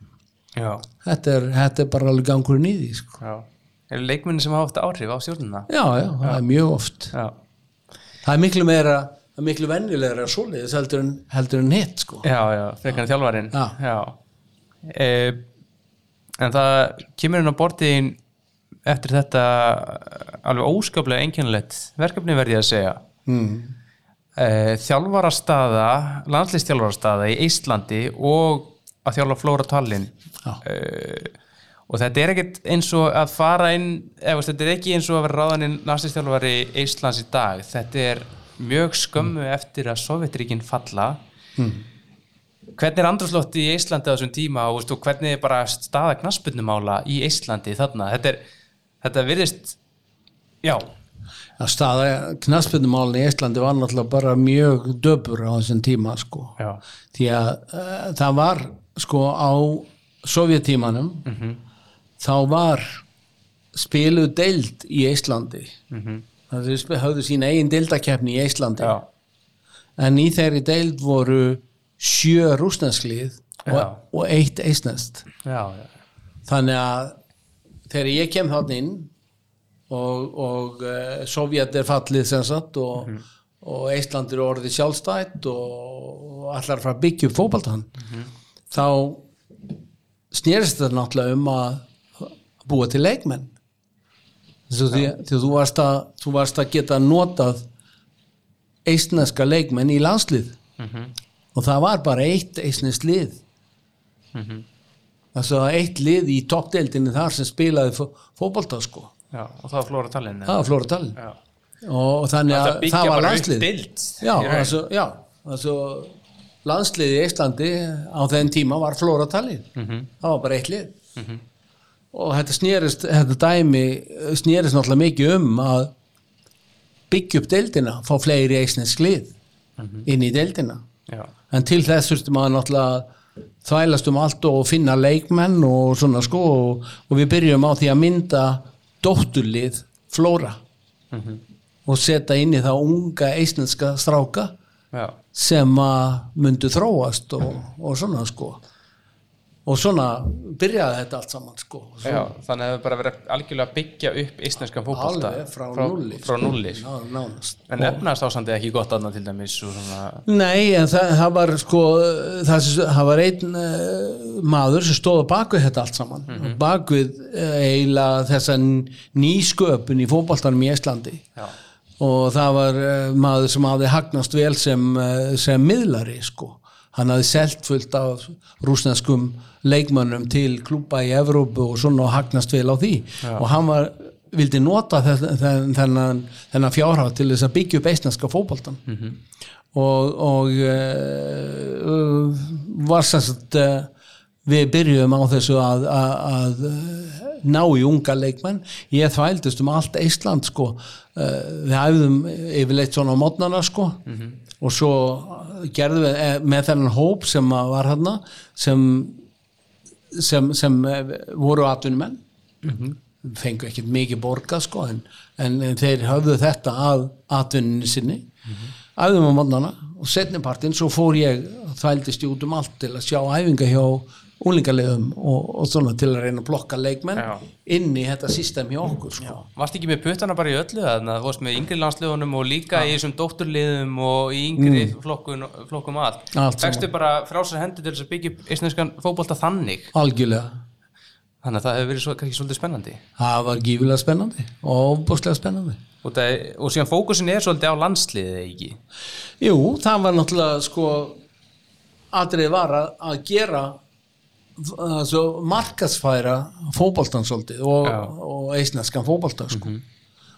Já, þetta er, þetta er bara alveg gangurinn í því sko. já. Eru leikmenni sem hafa haft áhrif á stjórnuna já, já, það er mjög oft. Já, það er miklu meira það er miklu venjulegra svoleiðis heldur en, heldur en hitt sko. já, já frekar en þjálfarinn. Já. E, en það kemur inn á bortiðin eftir þetta alveg óskaplega einkennilegt verkefni verði ég að segja. Mm. uh, þjálfarastaða landslistjálfarastaða í Íslandi og að þjálfa Flóra Tallinn. Já. uh, og þetta er ekkert eins og að fara inn eða þetta er ekki eins og að vera ráðan inn landslistjálfari Íslands í dag. Þetta er mjög skömmu eftir að Sovjetríkin falla. Hvernig er andrúslótti í Íslandi á þessum tíma og, veist, og hvernig er bara staða knaspunumála í Íslandi þarna? Þetta, er, þetta virðist já, að staða knaspindumálinn í Íslandi var náttúrulega bara mjög döpur á þessum tíma sko. Já, því að uh, það var sko á sovjetímanum þá var spiluð deild í Íslandi. Það er höfðu sína eigin deildakefni í Íslandi. Já, en í þeirri deild voru sjö rúsnesklið og, og eitt eisnest þannig að þegar ég kem þarna inn og, og uh, Sovjet er fallið sem sagt og, og Ísland er orðið sjálfstætt og, allar frá byggja upp fótbaltan þá snerist þetta náttúrulega um að búa til leikmenn. Svo því, því þú varst að þú varst að geta notað eistneska leikmenn í landslið. Og það var bara eitt eistnesk lið þess að eitt lið í toppdeildinni þar sem spilaði fó- fótbolta sko. Já og það var Flóra Tallinn það var Flóra Tallinn og þannig Það að byggja það var landslið já, altså, já. Altså, landsliði í Íslandi á þenn tíma var Flóra Tallinn Mhm. það var bara eitt lið. Og þetta snýrist þetta dæmi snýrist náttúrulega mikið um að byggja upp deildina fá fleiri eisnesk lið Mhm. inn í deildina. Já, en til þess þurfti maður náttúrulega þvælast um allt og finna leikmenn og svona sko og, og við byrjum á því að mynda dótturlið flóra. Og setja inn í það unga eisneska stráka já, sem að myndu þróast og, og svona sko og svona byrjaði þetta allt saman sko. Já þannig að það bara verið algjörlega byggja upp íslenskan fótbolta alveg frá, nulli frá nulli Ná, nánast. En efnast ásandi ekki gott aðna til dæmis svona, Nei, en það, það var sko það, það var einn uh, maður sem stóð á bakvið þetta allt saman. Mm bakvið uh, eiginlega þessa nýsköpun í fótboltanum í Íslandi já, og það var uh, maður sem hafði hagnast vel sem, sem miðlari sko hann hafði selt fullt af rúsneskum leikmönnum til klúpa í Evrópu og svona og hagnast vel á því. Og hann var, vildi nota þe- þe- þennan, þennan fjárhaf til þess að byggja upp eisneska fótboltan og, og uh, var sagt uh, við byrjuðum á þessu að, að, að uh, ná í unga leikmenn. Ég þvældist um allt Ísland sko. Við æfðum yfirleitt svona á mótnana sko. Og svo gerðum við eh, með þennan hóp sem var hérna sem sem, sem eh, voru atvinnumenn. Fengu ekkert mikið borgað sko en, en, en þeir höfðu þetta að atvinninu sinni. Æfðum á mótnana og setnipartinn svo fór ég þvældist ég út um allt til að sjá æfinga hjá úlingaliðum og, og svona til að reyna að blokka leikmenn Já. inn í þetta system hjá okkur sko. varst ekki með puttana bara í öllu þannig að þú varst með yngri landsliðunum og líka í þessum dótturliðum og í yngri flokkun, flokkum Mm. Saman. fegstu bara frá sér hendur til þess að byggja íslenskan fótbolta þannig? Algjörlega. Þannig að það hefur verið svo, kannski svolítið spennandi. Það var gífilega spennandi og ofbúslega spennandi. Og, það, og síðan fókusin er svolítið á landsliðið ekki? Jú, það var náttúrulega sko atrið var að, að gera altså, markasfæra fótboltan svolítið og, og eisneskan fótboltan sko.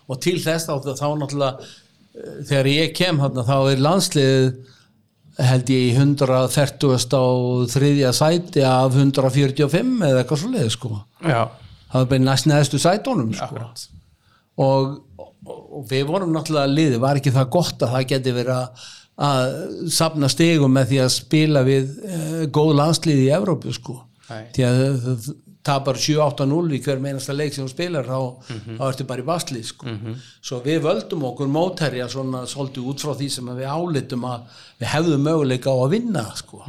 og til þess þá, þá náttúrulega eh, þegar ég kem þarna þá er landsliðið held ég í 130 og þriðja sæti af 145 eða eitthvað svolítið sko. Já, það var bara næst neðstu sætunum sko. og, og, og við vorum náttúrulega liðið, var ekki það gott að það geti verið að, að sapna stegum með því að spila við uh, góð landslið í Evrópu sko Nei. því að það tapar 7-8-0 í hver meinasta leik sem þú spilar þá, þá ertu bara í basli sko. svo við völdum okkur mótherja svona svolítið út frá því sem við álitum að við hefðum möguleika á að vinna sko.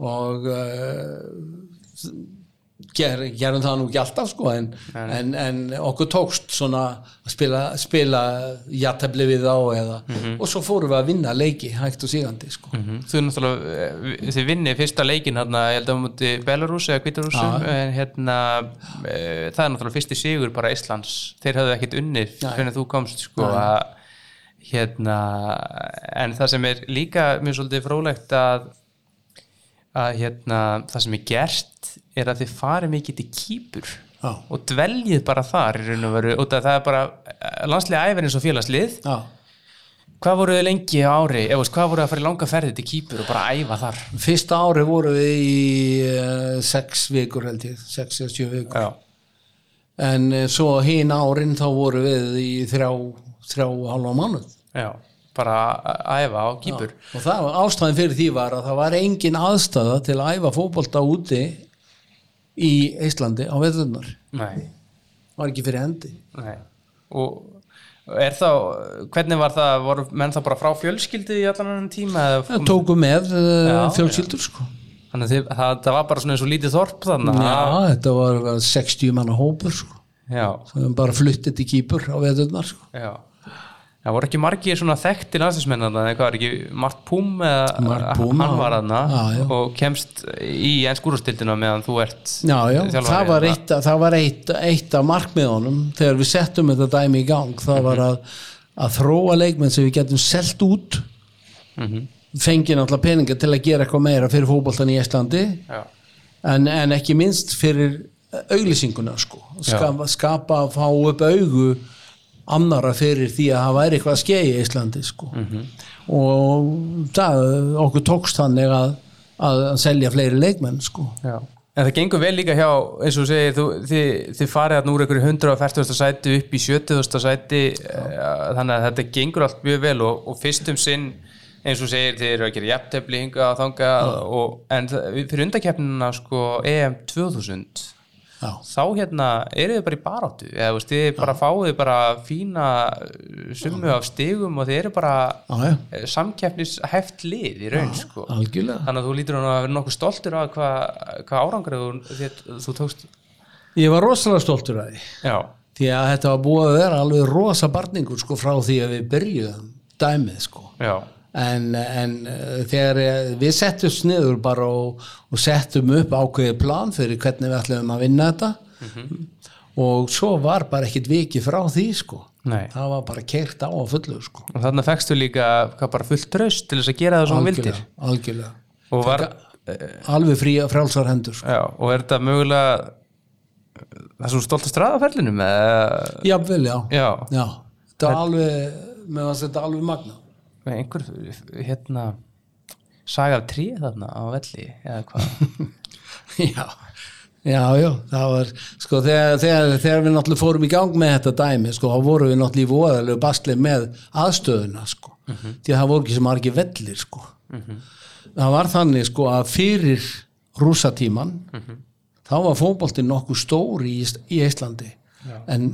og uh, ger, gerum það nú ekki alltaf sko en, en, en okkur tókst svona að spila, spila jættefli við þá eða, og svo fórum við að vinna leiki hægt og sígandi sko. Mhm. Þú náttúrulega, eh, þið vinni fyrsta leikin hérna, ég held að múti Belarus eða Kvítarúsum, en hérna e, það er náttúrulega fyrsti sigur bara Íslands þeir hafðu ekkit unnið Nei. hvernig þú komst sko að hérna en það sem er líka mjög svolítið frólægt að að hérna það sem er gert er að þið farið mikið til kýpur Já. og dveljið bara þar og veru af það er bara landslega æfinn eins og félagslið Já. hvað voruð þið lengi ári eða hvað voruð þið að fara í langa ferði til kýpur og bara æfa þar Fyrsta ári voru við í uh, sex vikur held ég, sex eða sjö vikur. já, En uh, svo hinn árin þá voru við í þrjá, þrjá hálfa mánuð. já, bara að æfa á kýpur Og það ástæðin fyrir því var að það var engin aðstæða til að æfa fótbolta úti í Íslandi á veðurnar. nei, Var ekki fyrir hendi. nei og er þá, hvernig var það voru menn það bara frá fjölskyldu í allan annan tíma Það tóku með uh, Já, fjölskyldur sko. Þannig að það, það var bara svona eins og lítið þorp þannig Já, þetta var var 60 manna hópur sko. já, Það bara fluttið til kýpur á veðurnar sko. já. Það voru ekki margir svona þekkti landslismenn þarna, eða hvað var ekki Mart Púm eða hann var já. og kemst í ennskúrustildina meðan þú ert Já, já, það var, þarna. eitt, það var eitt, eitt af markmiðunum þegar við settum þetta dæmi í gang. Það var að, að þróa leikmenn sem við getum selt út Mhm. fengið náttúrulega peninga til að gera eitthvað meira fyrir fótboltan í Íslandi. En, en ekki minnst fyrir auglýsinguna sko. Skapa, skapa að fá upp augu annara fyrir því að það væri eitthvað að skeið í Íslandi sko og það, okkur tókst þannig að, að selja fleiri leikmenn sko já. En það gengur vel líka hjá, eins og segir, þú, þið, þið farið að úr einhverju 140. sæti upp í 70. sæti eh, þannig að þetta gengur allt mjög vel og, og fyrstum sinn eins og segir, þið eru að gera jafntefli hinga og þanga og, en fyrir undakeppnina sko EM 2000 Já. þá hérna eru þið bara í baráttu? Eða veist, þið bara fáið bara fína uh, summu af stigum og þið eru bara Já, já. eh, samkeppnishæft lið í raun sko. þannig að þú lítur hann að vera nokkuð stoltur af hvað hva árangrið þú, þú tókst. Ég var rosalega stoltur að því. Já, því að þetta var búið að vera alveg rosa barningur sko frá því að við byrjuðum dæmið sko. Já, en, en eh, þegar eh, við settum sniður bara og, og settum upp ákveðið plan fyrir hvernig við ætlum að vinna þetta. Og svo var bara ekkit viki frá því sko. Nei. Það var bara keirt á að fullu sko. Og þannig fækstu líka bara fullt tröst til þess að gera það sem þú vildir? algjörlega, og var, alveg frí frálsar hendur sko. já, og er þetta mögulega það er svo stolt að straða ferlinum eða, jafnvel já, já, já. þetta var alveg með að þetta alveg magna einhver hérna saga af trí þarna á velli eða hvað? Já, já, já, það var sko þegar, þegar, þegar við náttúrulega fórum í gang með þetta dæmi, sko, þá vorum við náttúrulega í voðalegu basli með aðstöðuna sko, því að það voru ekki sem margir vellir sko. Það var þannig sko að fyrir rúsatíman þá var fótboltinn nokkuð stór í, í Íslandi en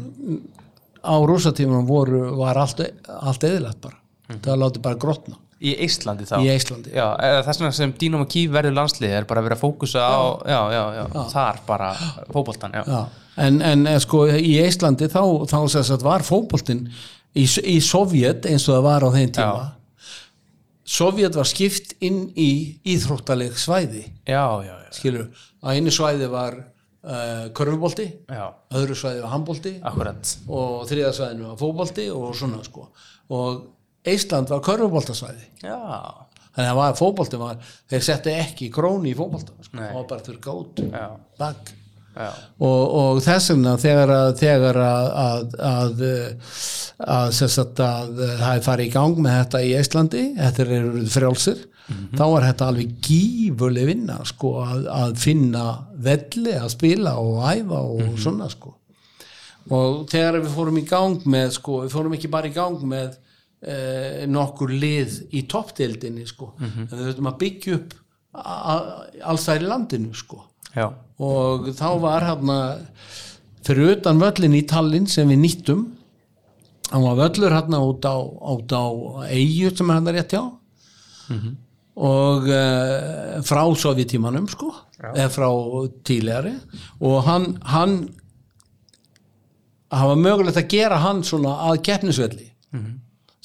á rúsatíman voru, var allt, allt eðilegt bara það láti bara grotna. Í Íslandi þá? Í Íslandi Já, þess vegna sem Dínamo Kív verður landslið er bara að vera að fókusa á já, já, já, þar bara fótboltan, já. Já, en, en eh, sko í Íslandi þá, þá sagt var fótboltinn í, í Sovjet eins og það var á þeim tíma. Sovjet var skipt inn í íþróttaleg svæði. Já, já, já, skilur, á einu svæði var uh, körfubolti, já, öðru svæði var handbolti akkurat. og þriða svæðinu var fótbolti og svona sko. Og Ísland var körfuboltasvæði. Þannig að var, fótbolti var, þeir settu ekki króni í fótbolta, sko, það var bara þurr gátt já, bak já. Og, og þess vegna þegar að, þegar að, að, að, að, að það er farið í gang með þetta í Íslandi, þetta eru frjálsir þá var þetta alveg gífurleg vinna sko að, að finna velli að spila og æfa og svona sko. Og þegar við fórum í gang með sko, við fórum ekki bara í gang með nokkur lið í toppdeildinni sko, en við þurfum að byggja upp alls þær í landinu sko. Og þá var hérna fyrir utan völlin í Tallinn sem við nýttum hann var völlur hérna út á, út á eigu sem er hérna rétt hjá. Og uh, frá sovjetímanum sko eða frá tílegari og hann hann hafa mögulegt að gera hann svona að keppnisvelli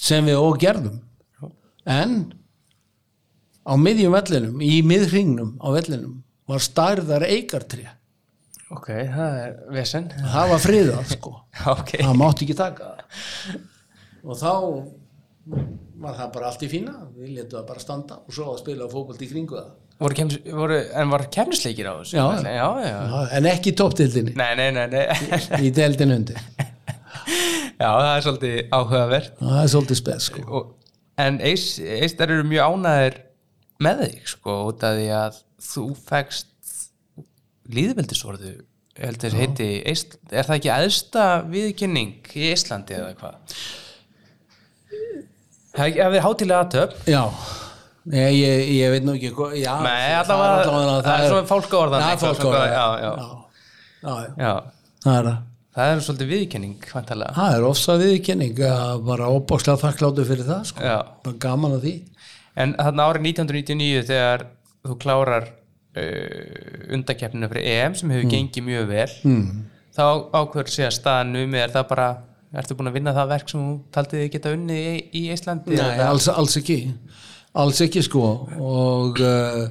sem við og gerðum. En á miðjum vellinum, í miðhringnum á vellinum var stærðar eigartré. Ok, það er vesen. Það var friðað sko. Já, ok. Það mátti ekki taka. Og þá var það bara allt í fína. Við letum það bara standa og svo að spila fókbalt í kringu það. Voru kemnis, voru, en var kemnisleikir á þessu? Já. já, já, en ekki í toppdildinni Nei, nei, nei, nei. í deildin undir já, það er svolítið áhugavert. Það er svolítið spes sko. og, en eist, eistar eru mjög ánæðir með þig sko, út af því að þú fegst líðveldisvorðu ég held þess heiti, eist, er það ekki aðsta viðkynning í Íslandi eða hvað? Að við hátilega aðtöp já. Ég, ég, ég veit nú ekki já, Nei, allavega- það er svona fálkaorðan það er eitthvað, fálkaorðan já, já. já, já, já, það er það það er svolítið viðkynning vantarlega Það er ofsa viðkynning að bara óbáslega þakkláttu fyrir það sko. Bara gaman að því. En þarna árið 1999 þegar þú klárar uh, undakeppninu fyrir EM sem hefur gengið mjög vel mm. þá ákveður sé að staðan um er það bara, ertu búin að vinna það verk sem þú taldið geta unnið í, í Íslandi? Nei, alls, alls ekki. Alls ekki sko. Og uh,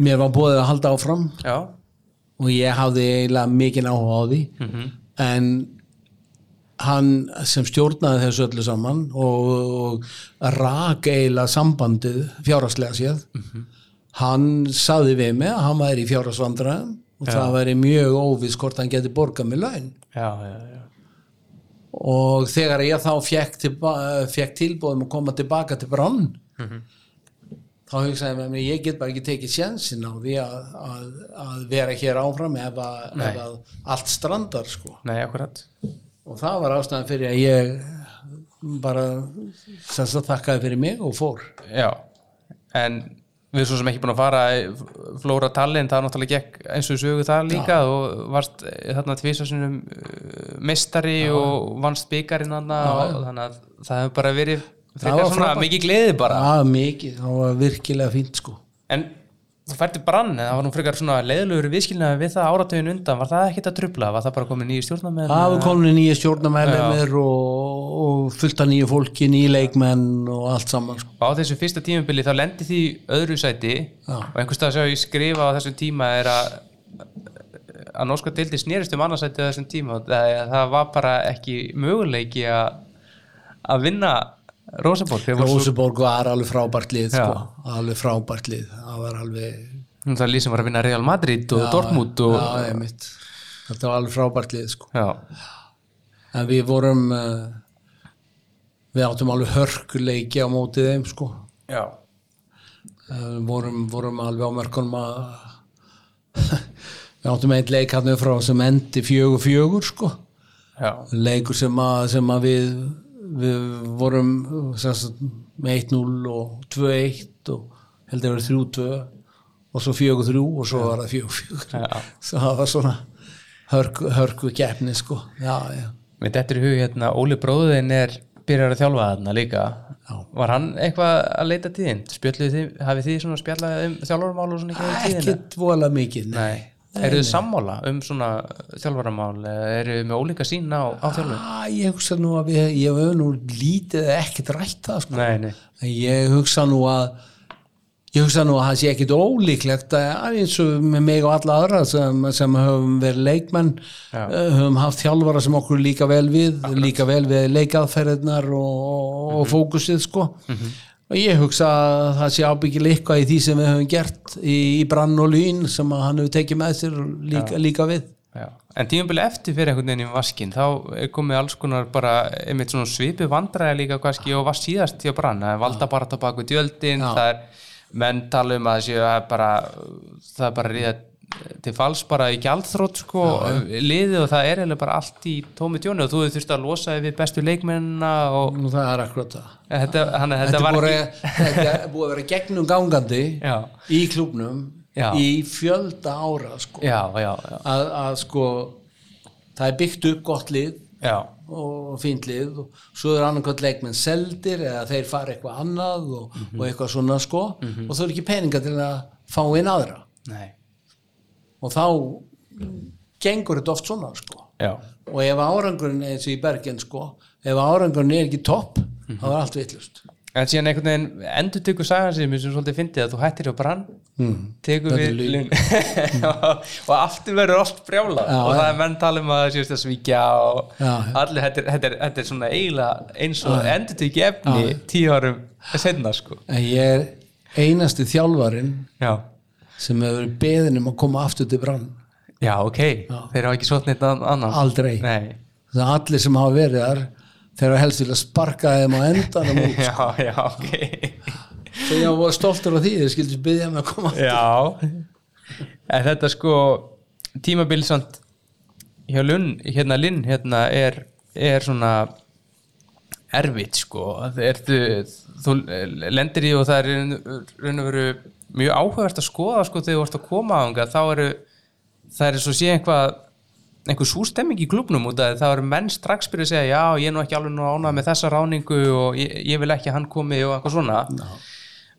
mér var búið að halda áfram. Já, og ég hafði eiginlega mikinn áhuga á því en hann sem stjórnaði þessu öllu saman og, og rak eiginlega sambandið fjárhagslega séð hann saði við mig að hann væri í fjárhagsvandræðum og það væri mjög óviss hvort hann geti borgað með laun. Já, já, já. og þegar ég þá tilba, fekk tilbúðum að koma tilbaka til brann þá hugsaði ég með mér ég get bara ekki tekið sjensin á því að, að, að vera hér áfram ef að, ef að allt strandar sko. Nei, akkurat. Og það var ástæðan fyrir að ég bara þakkaði fyrir mig og fór. Já, en við svo sem ekki búin að fara Flóra Tallinn, það náttúrulega gekk eins og sögu það líka og varst eh, þarna tvisasunum meistari og vannst byggarinn og þannig að það hefur bara verið var frekar svona mikið gleði bara. Það var mikið, það var virkilega fínt sko. En þú færti brann, það var nú frekar svona leiðilegur viðskilnaði við það áratögin undan? Var það ekkert að trubla, var það bara komið nýju stjórnarmenn það var komin nýja stjórnarmælumir og, og fullt af nýju fólki, nýju leikmenn og allt saman sko. á þessu fyrsta tímabili þá lendi því öðru sæti. Já. og einhvers stað sem ég skrifa á þessum tíma er að að norska deildi snerist um annarsæti á þessum tíma. Og það, það var bara ekki möguleiki að að vinna Rosenborg þegar var alveg frábært lið Já. sko. alveg frábært lið það var alveg það er líð sem var að vinna Real Madrid og Dortmund og já, þetta var alveg frábært lið sko. já, en við vorum uh, við áttum alveg hörkuleiki á mótið þeim sko. já, uh, vorum, vorum alveg á mörkunum að við áttum einn leik hann frá sem endi fjögur fjögur sko. já, leikur sem að, sem að við, við vorum sagt, með 1-0 og 2-1 og heldur að vera 3-2 og svo 4-3 og svo var það 4-4 Já. svo það var svona hörku, hörku keppni sko já, já. með þetta í hug hérna Óli bróðin er byrjar að þjálfa þarna líka Já. var hann eitthvað að leita tíðin spjöldluð þið, hafið þið svona spjallað um þjálfarmál og svona ekki tíðina? ekkert vola mikið nei. Eru þið sammála um svona þjálfaramál? Eða eru þið með ólíka sín á, á? Ah, ég hugsa nú að við, ég hef nú lítið ekkert rætt það sko. Nei, nei, ég hugsa nú að ég hugsa nú að það sé ekkit ólíklegt að eins og með mig og alla aðra sem, sem höfum verið leikmenn Já. eh, höfum haft þjálfara sem okkur líka vel við líka vel við leikaðferðnar og, og fókusið sko og ég hugsa að það sé ábyggilega eitthvað í því sem við höfum gert í, í brann og lýn sem að hann hefur tekið með sér líka, líka við já. En tímabili eftir fyrir einhvern veginn í vaskinn þá er komið alls konar bara einmitt svona svipu vandræði líka kannski og var síðast hjá brann, það er valda bara tabaku djöldin, Já. það er menn tala um að það séu að bara það er bara ríða til fals bara í gjaldþrótt sko liðið og það er eiginlega bara allt í tómi tjónu og þú þurft að losa við bestu leikmennina og og það er akkurat það þetta, hann, þetta, þetta, búið, er að vera gegnum gangandi Já. í klubnum Já. í fjölda ára sko. Já, að, að sko það er byggt upp gott lið og fínt lið og svo er annarkvæmt leikmenn seldir eða þeir fara eitthvað annað og, Mhm. og eitthvað svona sko og þau eru ekki peninga til að fá inn aðra nei, og þá gengur þetta oft svona sko. Og ef árangurinn eins og í Bergen sko ef árangurinn er ekki topp þá er allt vitlust En síðan einhvern veginn endur tykur sagan sem svolítið fyndið að þú hættir hjá brann tekur Þetta við linn og aftur verður allt brjála Já, og það er menn tala um að það séust að svíkja og Já, já. allir, þetta er, þetta, er, þetta er svona eiginlega eins og endur ekki efni tíu árum senna sko. En ég er einasti þjálfarinn já, sem hefur verið beðin um að koma aftur til brann já ok. Þeir hafa ekki svo neitt annan? Aldrei. Nei. það er allir sem hafa verið þar þeir hafa helst vilja sparka þeim á endanum út já, já, ok. Svo ég var stoltur á því þeir skildi byggja mig að koma Já. En þetta sko tímabil samt hjá Lund, hérna Linn hérna er, er svona erfitt sko. Ertu, þú lendir í og það er raun og veru mjög áhugavert að skoða sko þegar þú ert að koma ánga þá eru það er svo sé einhvað einhver sústemming í klubnum út af því það eru menn strax byrja að segja já ég er nú ekki alveg nú ánað með þessa ráningu og ég, ég vil ekki að hann komi og eitthvað svona.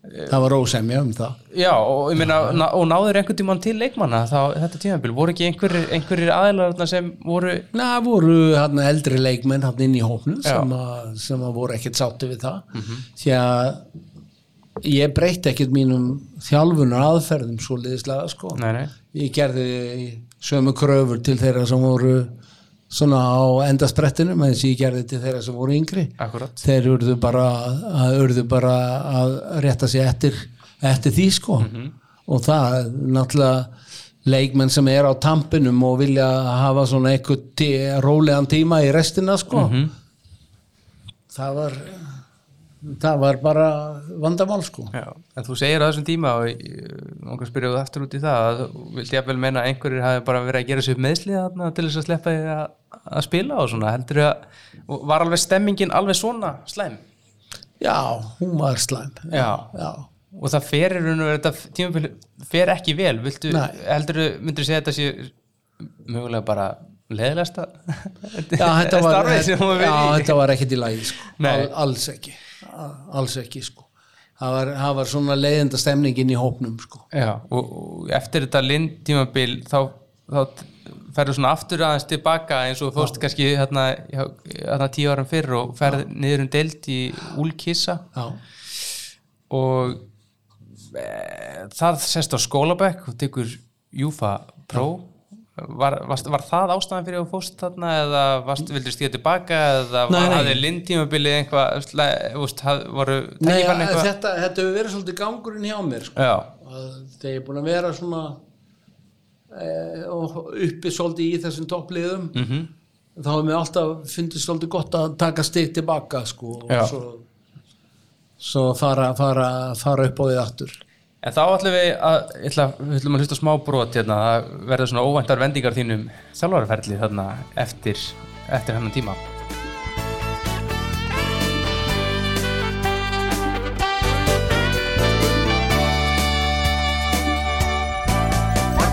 Það var ósemja um það. Já, og ég meina, ná, og náður einhvern tímann til leikmanna þá þetta tímabil, voru ekki einhverjir, aðilar þarna sem voru Na, voru hann eldri leikmenn hann inn í hópnum Já. sem, sem að voru ekkert sátti við það. Því að ég breytti ekkert mínum þjálfunar aðferðum svo liðislega sko. Nei, nei. ég gerði sömu kröfur til þeirra sem voru svona á endasprettinum eins og ég gerði til þeirra sem voru yngri Akkúrat. þeir urðu bara, að, urðu bara að rétta sig eftir, eftir því sko og það náttúrulega leikmenn sem er á tampinum og vilja hafa svona eitthvað rólegan tíma í restina sko það var það var bara vandamál sko Já, en þú segir á þessum tíma og okkur spyrja þú aftur út í það að þú vildi jafnvel meina að einhverjir hafi bara verið að gera sér meðslið þarna til þess að sleppa því að, að spila og svona, heldur að var alveg stemmingin alveg svona slæm? já, hún var slæm Já. já. Og það fer í raun og veru, þetta tímabil fer ekki vel, viltu, heldur þú, myndir segja þetta sé mögulega bara Já, var, starfið sem þú já, verið í? þetta var ekkert í lagi sko. Al, alls ekki alls ekki sko. Það, var, það var svona leiðenda stemningin í hópnum sko. Já, og, og eftir þetta lind tímabil þá, þá ferðu svona aftur aðeins tilbaka eins og þú fórst kannski hérna, hérna tíu árum fyrr og ferð niður um deild í Úlkissa. Já, og e, það sest á skólabekk og tekur Júfa Pro var, var, var það ástæðan fyrir að þú fórst þarna eða varst, vildur stíða tilbaka eða hafði lind tímabilið einhvað sle- þú veist, haf- voru Nei, tækifærin eitthvað þetta, þetta hefur verið svolítið gangurinn hjá mér sko. Þegar ég er búin að vera svona e, og uppi svolítið í þessum toppliðum Mhm. -hmm. þá hefur mér alltaf fundið svolítið gott að taka stig tilbaka sko, og svo, svo fara, fara, fara upp á því aftur En þá ætlum við að, ég ætla, við ætlum að hlusta á smá brot hérna, það verður svona óvæntar vendingar þínum þjálfarferli þarna eftir, eftir hennan tíma.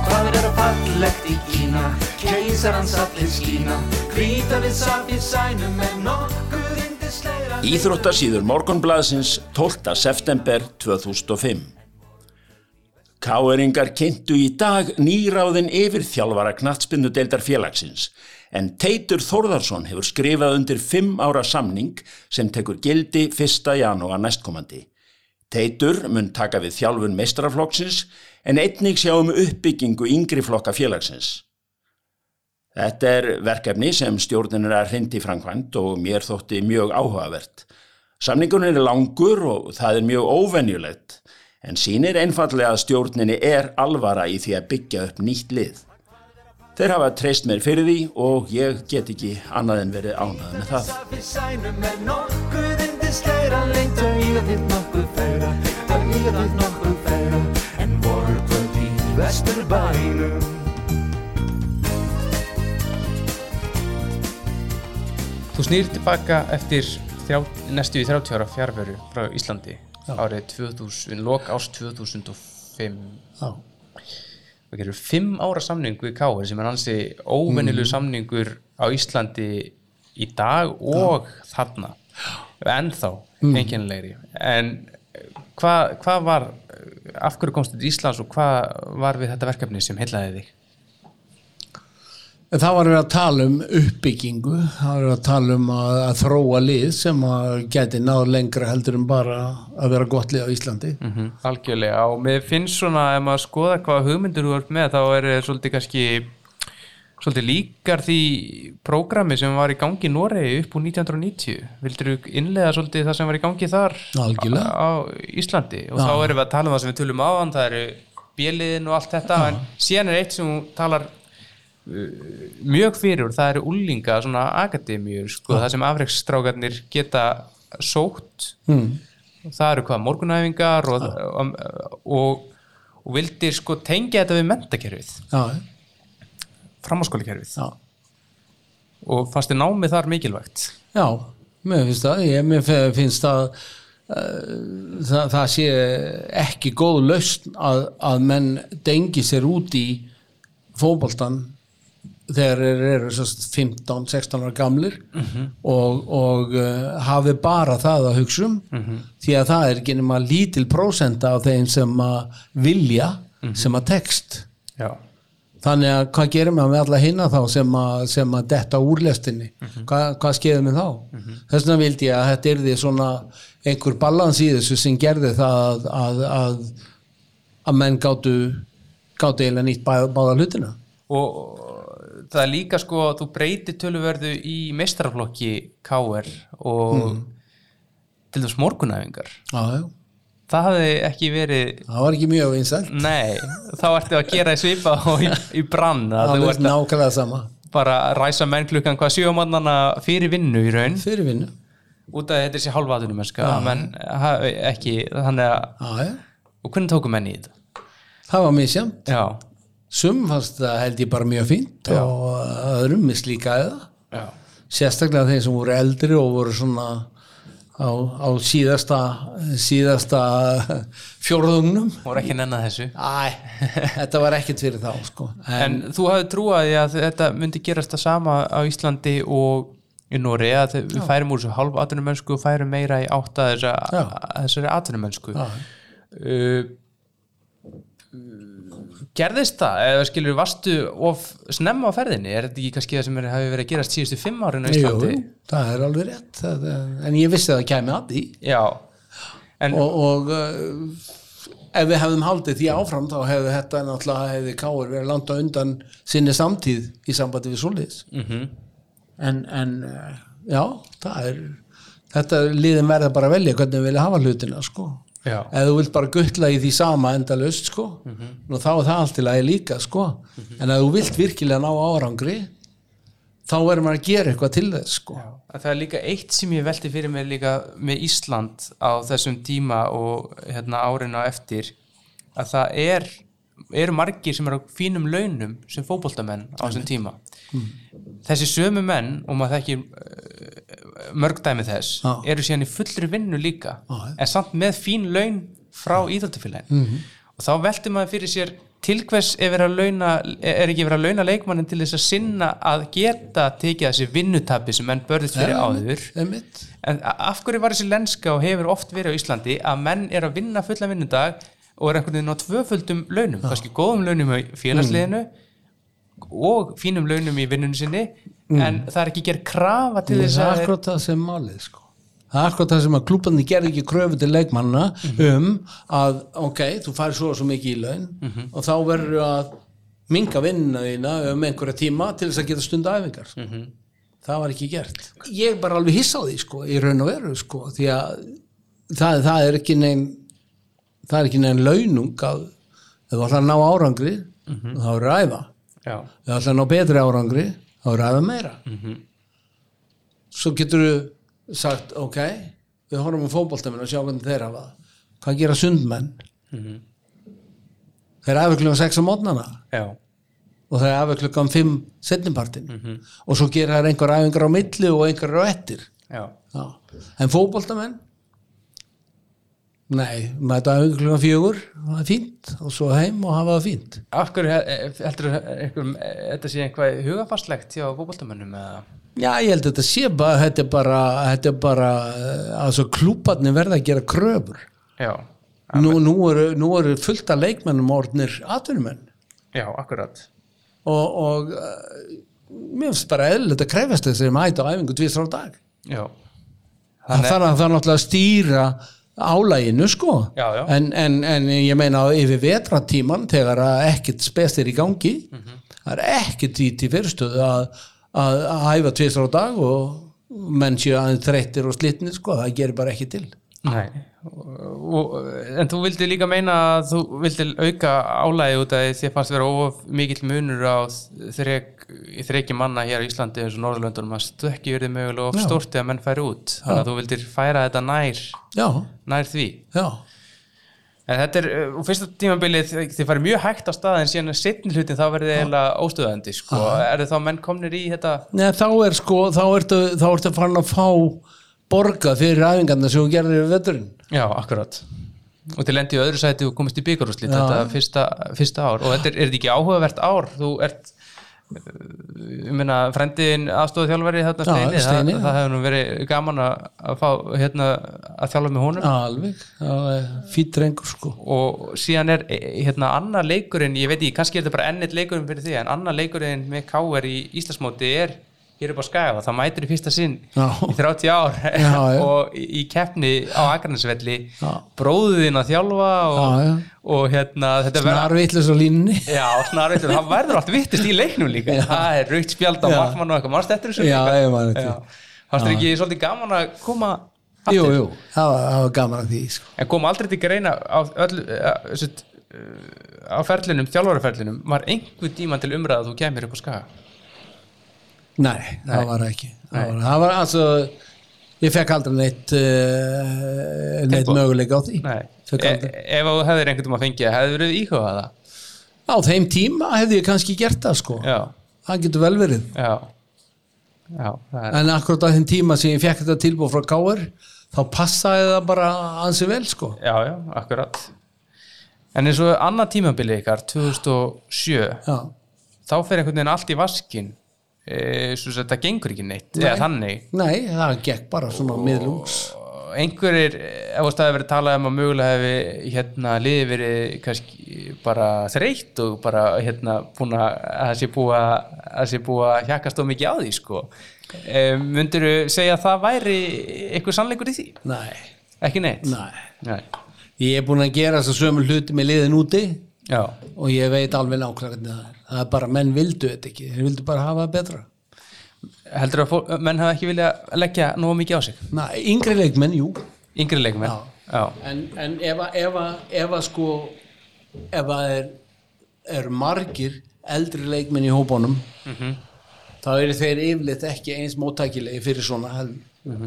Hvað er að fallegt í Kína, keisarans allir skína, hvíta við safið sænum með nokkuð indisleira. Íþróttasíður Morgonblaðsins 12. september 2005 Káeringar kynntu í dag nýráðin yfir þjálfara knattspinnu deildar félagsins en Teitur Þórðarsson hefur skrifað undir 5 ára samning sem tekur gildi 1. janúar næstkomandi. Teitur mun taka við þjálfun meistraflokksins en einnig sjá um uppbyggingu yngri flokka félagsins. Þetta er verkefni sem stjórnin er hrindi framkvæmt og mér þótti mjög áhugavert. Samningunum er langur og það er mjög óvenjulegt, en sýnir einfallega að stjórninni er alvara í því að byggja upp nýtt lið. Þeir hafa treyst mér fyrir því og ég get ekki annað en verið ánað með það. Þú snýr tilbaka eftir þrjá, næstu í 30 ára fjárveru frá Íslandi árið 2000, lok ást 2005 já, og gerur 5 ára samning við Káir sem er hansi óvennilu samningur á Íslandi í dag og þarna. Ennþá einkennilegri. En hvað hva var af hverju komstu til Íslands og hvað var við þetta verkefni sem heillaði þig? En það var verið að tala um uppbyggingu, það var verið að tala um að, að þróa lið sem að geti náð lengra heldur en bara að vera gott lið á Íslandi. Mhm, Algjörlega. Og mér finnst svona ef maður skoða hvað hugmyndur þú ert með þá er það svolítið kannski svolítið líkar því prógrami sem var í gangi í Noregi upp úr 1990 vildur þú innlega svolítið það sem var í gangi þar Algjörlega. á Íslandi? Og þá erum við að tala um það sem við tölum áðan það eru bjöliðin og allt þetta en síðan er eitt sem talar mjög fyrir það eru úlinga svona akademíur sko, það sem afreiksstrákarnir geta sótt. Mm. það eru hvað morgunæfingar og, og, og, og vildir sko tengja þetta við mentakerfið Já, framháskólakerfið já, og fannst þið námið þar mikilvægt? Já, mér finnst það, ég, mér finnst það, uh, það, það sé ekki góð lausn að, að menn dengi sér út í fótboltan þegar þeir eru sérst 15-16 ára gamlir og, og uh, hafi bara það að hugsa um því að það er ekki nema lítil prósenta af þeim sem að vilja sem að text já, þannig að hvað gerir maður með alla hinna þá sem að, sem að detta úr lestinni? Hvað, skeiður með þá? Þess vegna vildi ég að þetta yrði svona einhver balans í þessu sem gerði það að, að, að, menn gátu gátu eiginlega nýtt bá, báða hlutina. Og það er líka sko að þú breytir töluverðu í meistaraflokki KR og til þess morgunæfingar. Já. það hafði ekki verið það var ekki mjög vinsælt. Nei, þá ertu að gera í svipa og í, í brann að það að nákvæmlega sama. bara ræsa menn klukkan hvað sjöumannana fyrir vinnu í raun? Fyrir vinnu. Út af þetta er sér menn hafi ekki þannig að já, já. og hvernig tóku menn í þetta? það var misjamt Já, sum fannst það held ég bara mjög fínt og öðrum mislíkaði það. Já, sérstaklega þeir sem voru eldri og voru svona á, á síðasta síðasta fjórðungnum. Voru ekki nennan þessu. Æ, þetta var ekkert fyrir þá sko. en, En þú hafði trúaði að þetta myndi gerast það sama á Íslandi og í Nóri að við færum úr þessu hálf atvinnumönsku og færum meira í átta þessa, Já. þessari atvinnumönsku Já. uh, gerðist það? Eða skilur varstu of snemma á ferðinni? Er þetta ekki kannski það sem hafi verið að gerast síðustu fimm árin á jú, Íslandi? það er alveg rétt það, en ég vissi að það kæmi að því. Já. En, og, og uh, ef við hefðum haldið því áfram þá hefði þetta náttúrulega hefði káir verið langt á undan sinni samtíð í sambandi við svoleiðis. Mhm. en, en uh, já, það er þetta liðin verða bara að velja hvernig við vilja hafa hlutina sko ef þú vilt bara guttla í því sama endalaust sko, nú þá er það allt í lagi líka sko, en ef þú vilt virkilega ná árangri þá verður maður að gera eitthvað til þess sko. Að það er líka eitt sem ég velti fyrir mér líka með Ísland á þessum tíma og hérna árinu á eftir að það er eru margir sem eru á fínum launum sem fótboltamenn á þessum tíma. Þessi sömu menn og maður þekki mörg dæmi þess Já. eru síðan í fullri vinnu líka já. en samt með fín laun frá íþjóttafélagin og þá velti maður fyrir sér til hvers er, launa, er ekki verið að launa leikmannin til þess að sinna að geta tekið þessi vinnutapi sem menn börðist fyrir áður Einmitt. en af hverju var þessi lenska og hefur oft verið á Íslandi að menn er að vinna fulla vinnudag og er einhvern veginn á tvöföldum launum, kannski góðum launum í félagsliðinu og fínum launum í vinnunum sinni en það er ekki gerð krafa til þess það er að akkurat það sem málið sko. Það er akkurat það sem að klúbandi gerði ekki kröfu til leikmanna um að ok, þú færi svo og svo mikið í laun og þá verður að minga vinnuna þína um einhverja tíma til þess að geta stunda æfingar. Það var ekki gert. Ég bara alveg hissa á því sko, í raun og veru sko, því að það, það er ekki neinn það er ekki neinn launung að þú ætlar að ná árangri þá er að æfa já, ef þú ætlar að ná betri árangri þá er að æfa meira svo getur þú sagt ok, við horfum á fótboltamenn og sjá hvernig þeir hafa það. hvað gera sundmenn? Þeir æfa klukkan 6 á mótnana og þeir æfa klukkan 5 setnipartin og svo gera þær einhver æfingar á milli og einhver á ettir já. Já. en fótboltamenn nei, mæta klukkan fjögur það er fínt og svo heim og hafa það fínt. Af hverju he- heldur einhver, þetta sé einhvað hugafastlegt hjá fótboltamönnum eða? Já, ég held að þetta sé bara, þetta er bara, þetta er bara, eh, altså klúbarnir verða að gera kröfur. já, Nú, nú, eru, nú eru fullt af leikmennum orðnir atvinnumenn. Já, akkurat. Og, og, eh, mér finnst bara eðlilegt að krefast þess að mæta á æfingu tvisar á dag. Já. Þannig að það er náttúrulega að stýra álæginu sko Já, já. En, en, en ég meina yfir vetratíman þegar ekkert spes er í gangi Mhm. það er ekkert í til fyrirstöðu að, að, að hæfa tvisar á dag og menn séu aðeins þreyttir og slitnir sko, það gerir bara ekki til Nei, og, en þú vildi líka meina að þú vildi auka álægi út að þið fannst vera of mikill munur á þrek, þreki manna hér á Íslandi eins og Norðurlöndunum. Að stökki verið mögulega of Já. stórt eða menn færi út? Þannig að þú vildir færa þetta nær já, nær því? Já. En þetta er, uh, fyrsta tímabilið þið farið mjög hægt á stað en síðan setni hlutin þá verið þið eiginlega óstöðandi sko. er þið þá menn komnir í þetta? Nei, þá er sko, þá ertu, þá ertu farin að fá borga fyrir æfingarna sem þú gerðir við veturinn. Já, akkurat. Og til lendi í öðru sæti og komist í byggarúslit þetta fyrsta, fyrsta ár. Og þetta er, er þetta ekki áhugavert ár? Þú ert ég meina, frendiðin aðstóðu þjálfari þarna Já, steini, Steini, það, það hefur nú verið gaman að, fá hérna að þjálfa með honum. Alveg, fýtt drengur sko. Og síðan er eh, hérna annar leikurinn, ég veit ekki, kannski er þetta bara ennitt leikurinn fyrir því, en annar leikurinn með K.R. í Íslandsmóti er hér upp á Skaga, það mætir í fyrsta sinn Já. í 30 ár. Já, og í keppni á Akarnesvelli Já. bróðin að þjálfa og, og hérna snarvitlis á línunni. Já, snarveitur, það verður allt vittist í leiknum líka. Það er raukt spjald á markmann og eitthvað, mannst eftir þessu? Já, líka? Fannst þér ekki svolítið gaman að koma aftur? jú, jú, það var, það var gaman að því sko. En kom aldrei til greina á, öll, uh, set, uh, á ferlinum, þjálfaraferlinum var einhver tíma til umræða að þú kemur upp á skaga nei, Nei. það var ekki. Það var, það var altså ég fekk aldrei neitt uh, neitt möguleika á því. E ef þú hefðir einhvern tíma að fengið hefði verið íhugað það? Á þeim tíma hefði ég kannski gert það sko. Já, það getur vel verið. Já. Já, en akkurat á þeim tíma sem ég fekk þetta tilbúð frá Káir þá passaði það bara ansi vel sko. Já, já, akkurat. En eins og annað tímabili ykkar 2007, já, þá fer einhvern veginn allt í vaskin svo að þetta gengur ekki neitt eða þannig. Nei, það gekk bara svona miðlungs. einhverjir, ef þú staði verið talað um að mögulega hefði hérna liði verið kannski bara þreytt og bara hérna búin að að það sé búið að það sé búið að hjakast of mikið á því sko. Um, myndirðu segja að það væri eitthvað sannleikur í því? nei, Ekki neitt? nei. Nei. ég er búin að gera þess að sömu hluti með liðin úti Já, og ég veit alveg nákvæmlega hvernig það er það er bara, menn vildu þetta ekki þeir vildu bara hafa það betra heldur að fólk, menn hafa ekki vilja leggja nógu mikið á sig? Næ, yngri leikmenn, jú Yngri leikmenn? Já. Já. en, en ef að ef að, ef að sko ef að er, er margir eldri leikmenn í hópunum þá eru þeir yfirleitt ekki eins móttækilegi fyrir svona hel,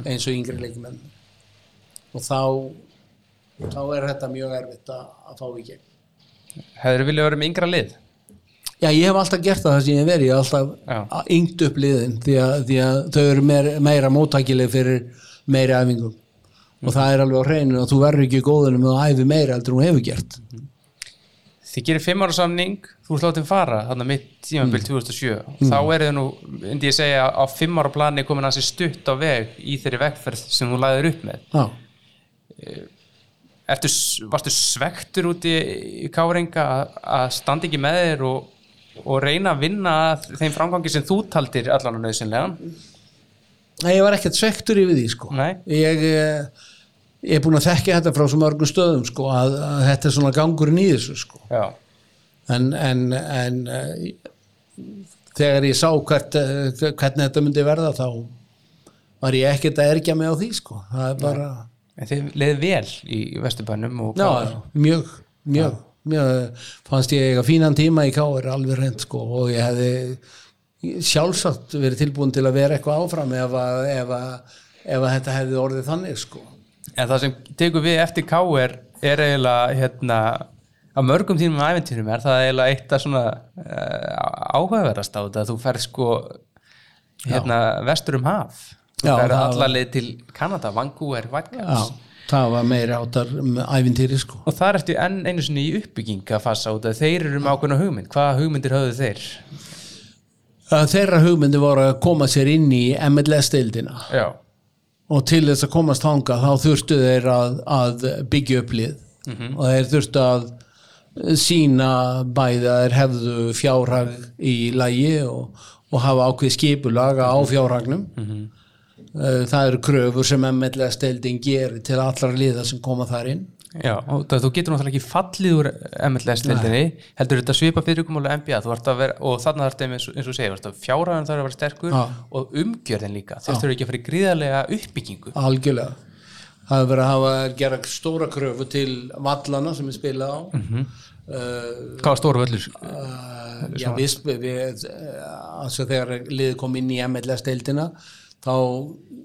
eins og yngri leikmenn og þá þá er þetta mjög erfitt að, að fá í gegn Hefur vilja verið með yngra lið? Já, ég hef alltaf gert það það sem ég hef verið, ég hef alltaf yngt upp liðin því að, því að þau eru meira, meira móttækileg fyrir meiri æfingum og það er alveg á hreinu og þú verður ekki góðunum með að æfi meira heldur þú hefur gert. Þið gerir fimm ára samning, þú ert látið fara þarna mitt tímabil 2007 þá er þið nú, myndi ég segja á fimm ára plani komin að sér stutt á veg í þeirri vegferð sem þú lagðir upp með. Já, Ertu, varstu svektur út í, í káringa að, að standa ekki með þér og, og reyna að vinna þeim framgangi sem þú taldir allan og nöðsynlegan Nei, ég var ekkert svektur yfir því sko. Nei. ég, eh, ég er búin að þekka þetta frá svo mörgum stöðum sko að, að þetta er svona gangurinn í þessu sko. En, en, en eh, þegar ég sá hvert, eh, hvernig þetta myndi verða þá var ég ekkert að ergja mig á því sko. Það er bara en þið leiði vel í Vesturbænum Já, mjög, mjög, mjög fannst ég eiga fínan tíma í Káir alveg reynd sko og ég hefði sjálfsagt verið tilbúin til að vera eitthvað áfram ef að, ef að, ef að þetta hefði orðið þannig sko. En það sem tekur við eftir KR er eiginlega hérna á mörgum tímum æfintýrum er það eiginlega eitt að svona uh, áhugaverðast á þetta þú ferð sko hérna vestur um haf. Þú Já, ferð það alla leið til Kanada, Vancouver, Whitecaps Já, það var meira áttar ævintýri sko. Og það ertu enn einu sinni í uppbygging að fassa út að þeir eru með ákveðna hugmynd. Hvaða hugmyndir höfðu þeir? að þeirra hugmyndi voru að koma sér inn í MLS-deildina og til þess að komast þanga þá þurftu þeir að, að byggja upp lið. Og þeir þurftu að sína bæði að þeir hefðu fjárhag í lægi og, og hafa ákveð skipulaga á fjárhagnum. Mhm. Eh, það eru kröfur sem MLS deildin gerir til allra liða sem koma þar inn. Já, og það, þú getur náttúrulega ekki fallið úr MLS-lildinni, heldur þetta svipa fyrirkomulega NBA, þú vart að vera, og þarna þarf þetta eins, og- segja, fjárhæðan þarf að vera sterkur Já. og umgjörðin líka, þeir þurfa ekki að fara í gríðarlega uppbyggingu. algjörlega. Það hefur verið að hafa gera stóra kröfu til vallana sem er spilað á. Mhm. uh, Hvað var stóru völlur? uh, já við, við altså þegar liðið kom inn í MLS deildina þá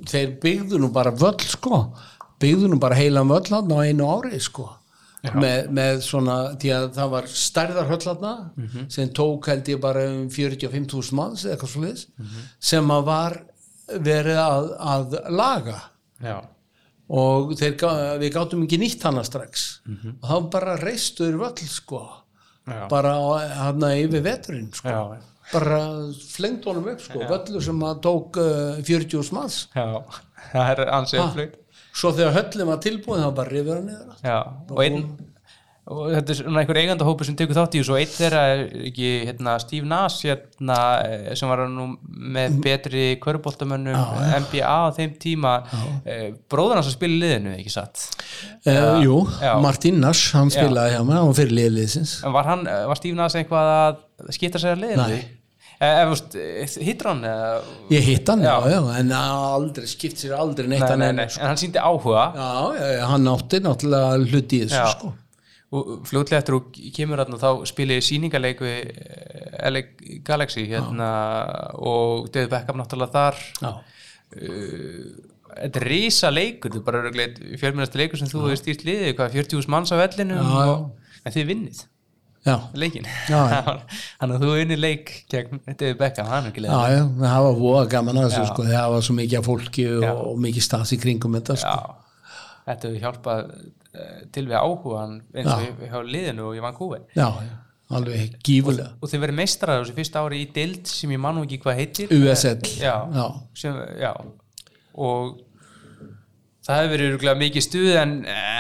þeir byggðu nú bara völl sko. Byggðu nú bara heilan völl hann á einu ári sko. Með, með svona, því að það var stærðar höllarna sem tók held ég bara um 45.000 manns eða eitthvað svo liðs sem að var verið að, að laga. Já. og þeir, við gátum ekki nýtt hana strax. Og þá bara reistuður völl sko. Já. bara hann yfir veturinn sko. Já. Bara flengt honum upp sko völlur sem að tók uh, 40 smads Já, það er ansið uppflögt. svo þegar höllin var tilbúin þá bara rifur hann niður og einn, og þetta er svona einhver eigandahópur sem tekur þátt í og einn þeirra er ekki hérna, Steve Nash hérna, eh, sem var nú með betri köruboltamönnum NBA á þeim tíma. Eh, bróður hans að spila liðinu, ekki satt? Uh, jú, já. Martin Nash hann spilaði hjá mér, hann var fyrir liðliðsins var, hann, var Steve Nash eitthvað að skipta sér að liðinu? Nei. Eh, ef, veist, hittur hann eða, ég hitt hann, já, Já. en aldrei skipt sér aldrei neitt nei, hann nei, nei, en hann síndi áhuga. Já, já, hann átti náttúrulega hluti í þessu sko. Og fljótlega eftir og kemur hérna þá spili sýningaleik við eh, LA Galaxy hérna og David Beckham náttúrulega þar. Já, þetta er risa leikur, þetta er bara fjölmennasti leikur sem þú hefur stýrt liðið, hvað 40.000 manns á vellinu og, en þið vinnið leikin Já, já. þannig að þú vinnir leik gegn David Beckham, hann er ekki já, leiðið já, það var voða gaman að þessu Já. sko, það var svo mikið af fólki og, Já. og mikið stans í kringum þetta sko. Já, þetta hefur hjálpað eh, til við áhugan eins og Já. hjá liðinu og í Vancouver já, já, alveg gífulega og þið verið meistrar þessu fyrsta ári í dild sem ég man nú ekki hvað heitir USL já, já. Sem, já. og það hefur verið örugglega mikið stuð en,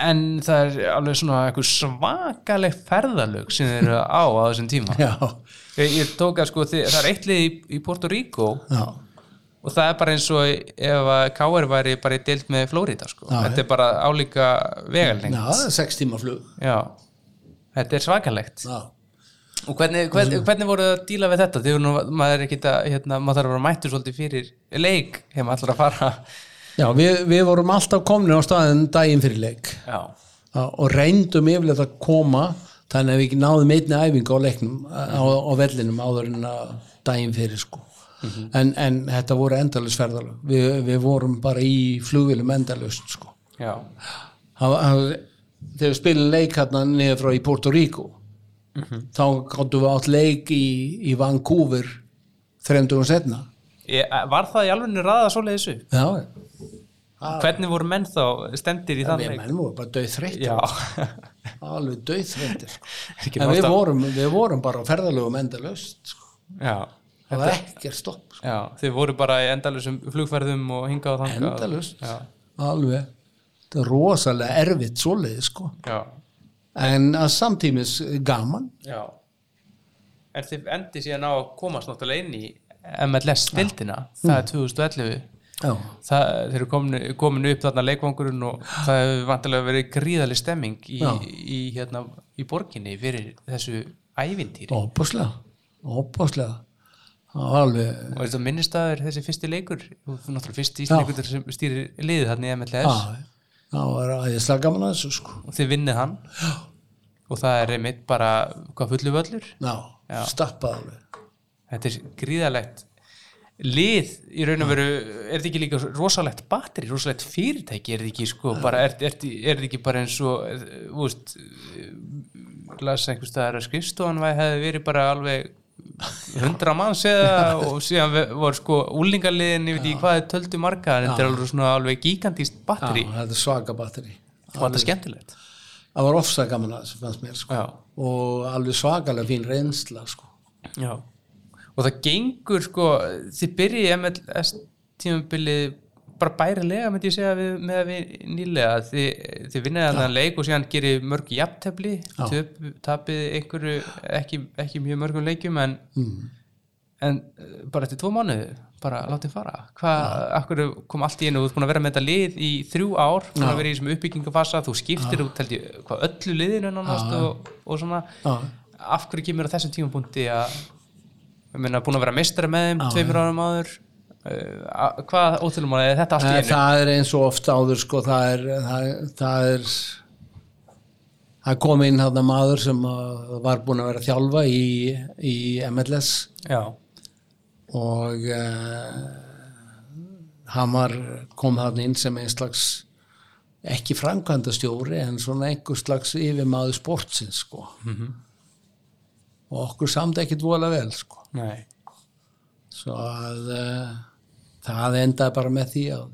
en það er alveg svona eitthvað svakaleg ferðalög sem þeir eru á á þessum tíma. Ég, ég tók að sko, það er eitt lið í, í Puerto Rico já, og það er bara eins og ef að KR væri bara í deild með Flórida sko. Já, þetta er bara álíka vegalengt já, það er sex tíma flug. Já, þetta er svakalegt. Já, og hvernig, hvernig, hvernig voru það að díla við þetta? Þegar maður er ekki að hérna, maður þarf að vera mættur svolítið fyrir leik hefur maður allar að fara já við, við vorum alltaf komni á staðin daginn fyrir leik. Já, og reyndum yfirleitt að koma þannig að við náðum einni æfingu á leiknum á, á vellinum áður en að daginn fyrir sko. En, en þetta voru endalus ferðalög. Við, við vorum bara í flugvilum endalust sko. Já, þegar við spilum leik hérna niður frá í Puerto Rico þá gáttum við átt leik í, í Vancouver þreymdugum setna Ég, var það í alveg ræða svoleiðis upp? Já, hvernig voru menn þá stendir í þann við leik? menn vorum bara döð þreyttir já, alveg döð þreyttir sko. En við vorum, við vorum bara á ferðalögum endalaust sko. já. Það var ekkert stopp sko. já, þið voru bara í endalusum flugferðum og hingað og þangað. Endalaust. Já, alveg, þetta er rosalega erfitt svoleiði sko. já, en að samtímis gaman. Já. En þið endi síðan á að komast náttúrulega inn í MLS-dildina það er 2011 já, það, eru komin, upp þarna leikvangurinn og það hefur vantilega verið gríðaleg stemming í, í, hérna, í borginni fyrir þessu ævintýri. Óbúslega óbúslega það alveg og þetta minnistæður þessi fyrsti leikur? Náttúrulega fyrsti ísleikur sem stýrir liðið þarna í MLS það var aðeinslega gaman að þessu sko. og þið vinnið hann. Já. og það er einmitt bara hvað fullu völlur. Stappað alveg. Þetta er gríðalegt lið í raun og veru er þetta ekki líka rosalegt batteri, rosalegt fyrirtæki er þetta ekki sko, bara, er, er, er þetta ekki bara eins og eh, þú veist eh, las einhvers staðar að skrifstofan hefði verið bara alveg hundra manns eða og síðan voru sko úlingaliðin, ég veit ekki hvað töldu marga þetta er alveg svona alveg gigantíst Já, batteri þetta er svaka batteri. og þetta er skemmtilegt Það var ofsa gaman að þessu fannst mér sko. Já. og alveg svakalega fín reynsla sko. Já. Og það gengur sko, þið byrjið MLS tímabilið bara bærilega myndi ég segja við, með að við nýlega. Þið, þið vinnið að það leik og síðan gerir mörg jafntefli, töp, tapið einhverju ekki, ekki mjög mörgum leikjum en en eh, bara eftir tvo mánuði bara látið fara. Hvað, kom allt í einu, þú ert búin að vera með þetta lið í þrjú ár, búin að vera í þessum uppbyggingafasa þú skiptir út held ég, hvað öllu liðinu og, og svona. Já. af hverju kemur á þessum tímapunkti að meina búin að vera meistari með þeim tveimur árum áður. Uh, hvað óþjóðum að þetta allt í Nei, einu? það er eins og oft áður sko, það er það, það er það kom inn hann maður sem uh, var búinn að vera að þjálfa í, í MLS já, og uh, hann var kom hann inn sem einn slags ekki framkvæmdastjóri en svona einhver slags yfirmaður sportsins sko og okkur samt ekkit vola vel sko. Nei. Svo að uh, það endaði bara með því að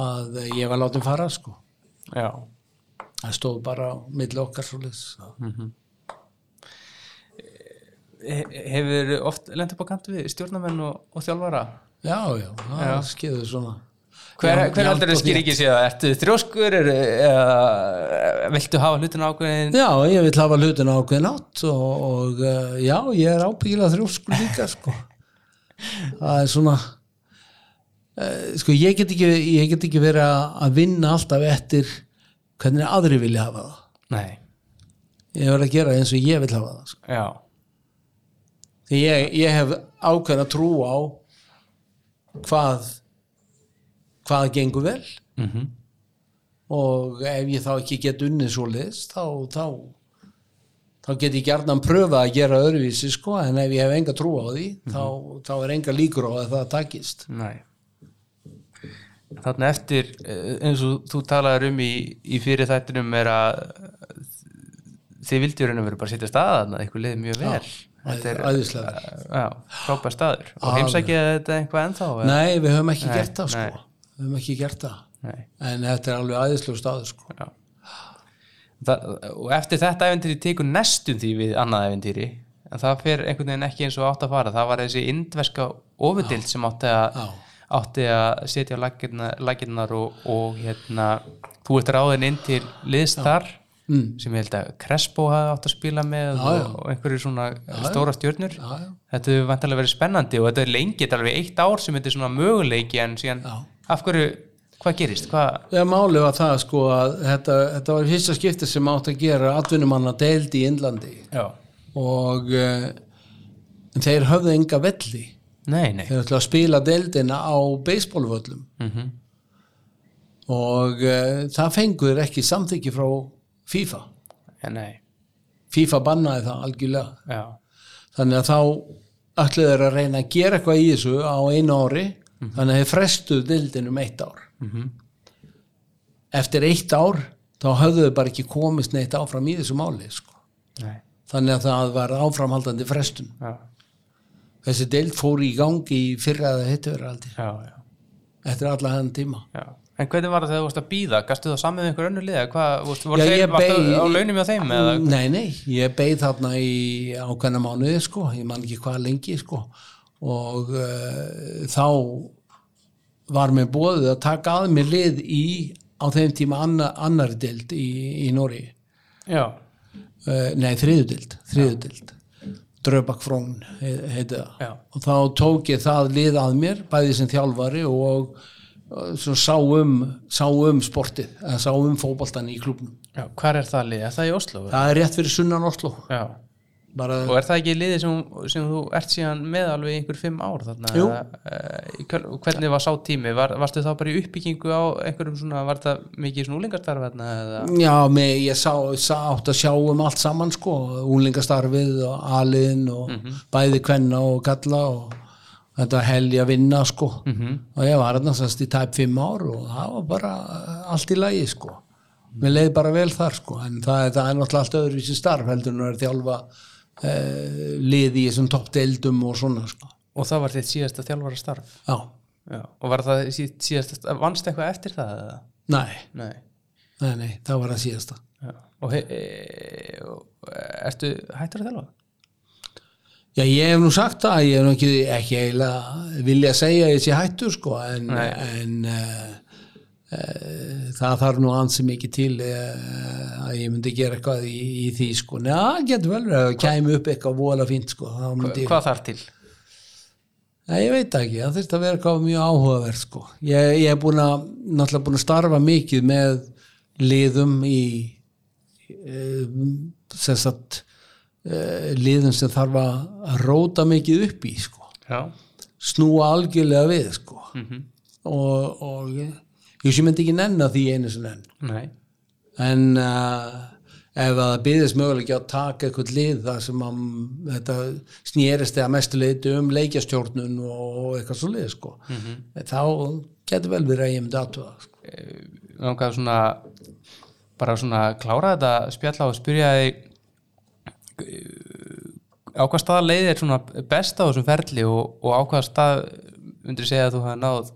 að ég var látið fara sko. Já, það stóð bara milli okkar svo leys He- hefur oft lent upp á kant við stjórnamenn og, og þjálfara? Já, já, það Já. skeður svona hver, Jafn- hver jafnt heldur og þau skýr þétt. ekki séð ertu þrjóskur er, eða viltu hafa hlutina ákveðin Já, ég vil hafa hlutin ákveðin átt og, og uh, já, ég er ábyggilega þrjóskur líka sko. það er svona uh, sko ég get ekki ég get ekki verið að að vinna alltaf eftir hvernig aðri vilja hafa það nei, ég verið að gera eins og ég vil hafa það sko. já, því ég, ég hef ákveðin að trú á hvað hvað gengur vel. Mhm. Og ef ég þá ekki get unnið svo list þá, þá þá get ég gjarnan pröfa að gera öðruvísi sko, en ef ég hef enga trú á því þá, þá er enga líkur á að það takist. Nei. Þannig eftir eh, eins og þú talaður um í, í fyrir þættinum er að þið og veru bara setja staðan að eitthvað liði mjög vel. Þetta er æðislega já, frábær staður. Og heimsækja þetta eitthvað ennþá? Nei, við höfum ekki Nei, gert það sko. nei. Við höfum ekki gert það Nei, en þetta er alveg æðislega staður sko já. Það, og eftir þetta eventýri tekur næstum því við annað eventýri en það fer einhvern veginn ekki eins og átt að fara það var þessi indverska ofudild sem átti að Já. átti að setja á lakirnar og, og hérna þú ert ráðin inn til liðs þar mm. sem ég held að Crespo hafði átt að spila með Já, já. og, og einhverju svona stóra stjörnur Já, já. þetta hefur vantarlega verið spennandi og þetta er lengi, þetta er alveg eitt ár sem þetta er svona möguleiki en síðan Já. Af hverju, hvað gerist? Hvað, Já, málið var það sko að þetta, þetta var fyrsta skipti sem átt að gera atvinnumanna deild í Indlandi. Já, og uh, þeir höfðu enga velli. Nei, nei. Þeir ætla að spila deildina á beisbólvöllum mm og uh, það fengur ekki samþykki frá FIFA. Ja, nei, FIFA bannaði það algjörlega. Já, þannig að þá ætluðu þeir að reyna að gera eitthvað í þessu á einu ári þannig að þeir frestuðu deildin um eitt ár eftir eitt ár þá höfðu þau bara ekki komist neitt áfram í þessu máli sko. þannig að það var áframhaldandi frestun já, þessi deild fór í gangi í fyrra eða hittu verið aldrei já, já, eftir alla hann tíma já. En hvernig var það þegar þú varst að býða? Gastu það saman með einhver önnur liða? Vorst, varstu beið- á launum hjá þeim? Eða? Nei, nei, ég beið þarna í ákveðna mánuði sko, ég man ekki hvað lengi sko og uh, þá var mér bóðið að taka að mér lið í á þeim tíma anna, annari dild í, í Nóri Já, uh, nei, þriðudild þriðudild Dröbak Frón heiti það. Já. og þá tók ég það lið að mér bæði sem þjálfari og uh, svo sá um, sá um sportið, sá um fótboltan í klubnum já, hvar er það lið? Er það í Oslo? það er rétt fyrir sunnan Oslo Já, bara, og er það ekki liðið sem, sem þú ert síðan með alveg einhver fimm ár þarna? Köl- hvernig var sá tími? Var, varstu þá bara í uppbyggingu á einhverjum svona, var það mikið svona úlingastarf þarna? Eða? já, mig, ég sá, sá átt að sjá um allt saman sko, úlingastarfið og aliðin og bæði kvenna og kalla og þetta helgi að vinna sko og ég var hérna sannst í tæp fimm ár og það var bara eh, allt í lagi sko mér leiði bara vel þar sko en það, það er náttúrulega allt öðru í sér starf heldur en að er þjálfa eh, lið í þessum toppdeildum og svona sko Og það var þitt síðasta þjálfara starf? já, Já, og var það sí- síðasta, vannst eitthvað eftir það? Nei, Nei. nei, nei, það var það síðasta Já. Og, e, og ertu hættur að þjálfa? Já, ég hef nú sagt það, ég hef nú ekki, ekki eiginlega vilja segja að ég sé hættur sko, en, en uh, uh, það þarf nú ansi mikið til uh, að ég myndi gera eitthvað í, í því sko, neða, getur vel að kæmi upp eitthvað vola fínt sko, myndi Hvað þarf til? Nei, ég veit ekki, það þurfti að vera eitthvað mjög áhugavert sko. Ég, ég er búin að, náttúrulega búin að starfa mikið með liðum í um, sem sagt liðum sem þarf að róta mikið upp í sko. Já, snúa algjörlega við sko. og, og ég sem myndi ekki nenna því einu sem enn nei en uh, ef að það byggðist mögulega að taka eitthvað lið þar sem að þetta snýrist eða mestu leiti um leikjastjórnun og eitthvað svo lið sko. þá getur vel verið að ég myndi aðtöða sko. langaði svona bara svona klára þetta spjalla og spyrja þig á hvað stað leið svona best á þessum ferli og, og á hvað stað undir segja að þú hafa náð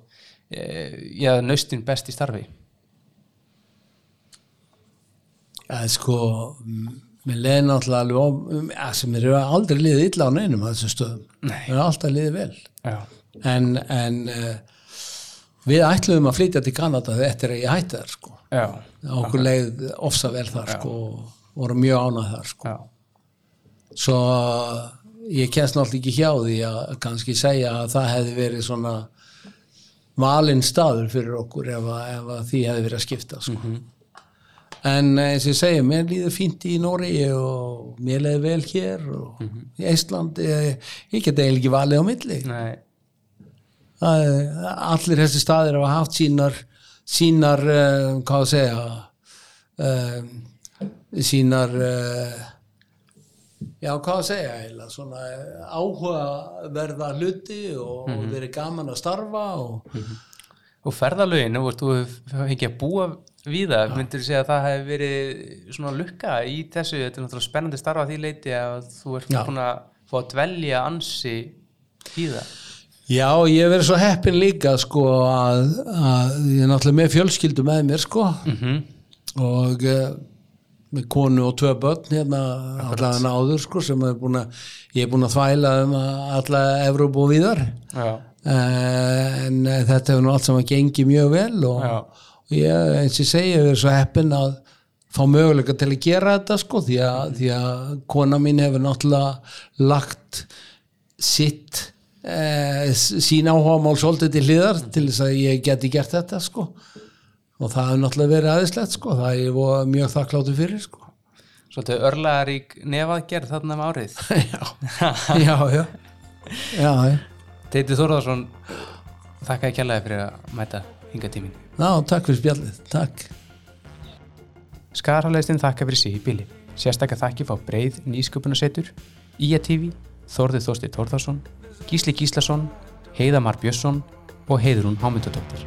nöstin best í starfi. Að sko m- mér leiði náttúrulega alveg að sem er aldrei liðið illa á neinum á þessum stöðum. Mér er alltaf liðið vel. Já, en, en uh, við ætluðum að flytja til Kanada eftir að ég hætti þar sko. já, okkur leið ofsa vel þar sko, og voru mjög ánað þar sko. já. Svo ég kemst náttúrulega ekki hjá því að kannski segja að það hefði verið svona valinn staður fyrir okkur ef, að, ef að því hefði verið að skipta sko. en eins og ég segi mér líður fínt í Nóri og mér leiði vel hér og í Ísland ég, ég geti eiginlega ekki valið á milli Það allir þessi staðir hafa haft sínar sínar, uh, hvað að segja um, sínar uh, já, hvað að segja eiginlega, svona áhugaverða hluti og verið gaman að starfa og og ferðalögin, nú veist, þú hefur ekki að búa við það, myndir þú segja að það hefur verið svona lukka í þessu? Þetta er náttúrulega spennandi starfa því leiti að þú ert Já. búin að fá að dvelja ansi í það. Já, ég hef verið svo heppin líka sko að, að ég er náttúrulega með fjölskyldu með mér sko. Mhm. og uh, með konu og tvö börn hérna allavega áður sko sem er búin að ég er búin að þvæla um að alla Evrópu og víðar. Já, Eh, en eh, þetta hefur nú allt saman gengið mjög vel og, og ég, eins og ég segi, ég verið svo heppin að fá möguleika til að gera þetta sko því að, því að kona mín hefur náttúrulega lagt sitt s- sín áhugamál svolítið til hliðar til þess að ég geti gert þetta sko og það hefur náttúrulega verið aðeinslegt sko. Það er ég mjög þakkláttu fyrir sko. Svolítið örlaðarík nefaðgerð þarna um árið. Já, já, já. Já, já, Teiti Þórðarsson þakka ég kjallaði fyrir að mæta hinga tímin já, takk fyrir spjallið, takk. Skarhaleistinn þakka fyrir sig í bili. Sérstakka þakki fá breið nýsköpunasetur IA TV, Þórðið Þorsti Þórðarsson Gísli Gíslason, Heiðamar Björnsson og Heiðrún Hámyndadóttir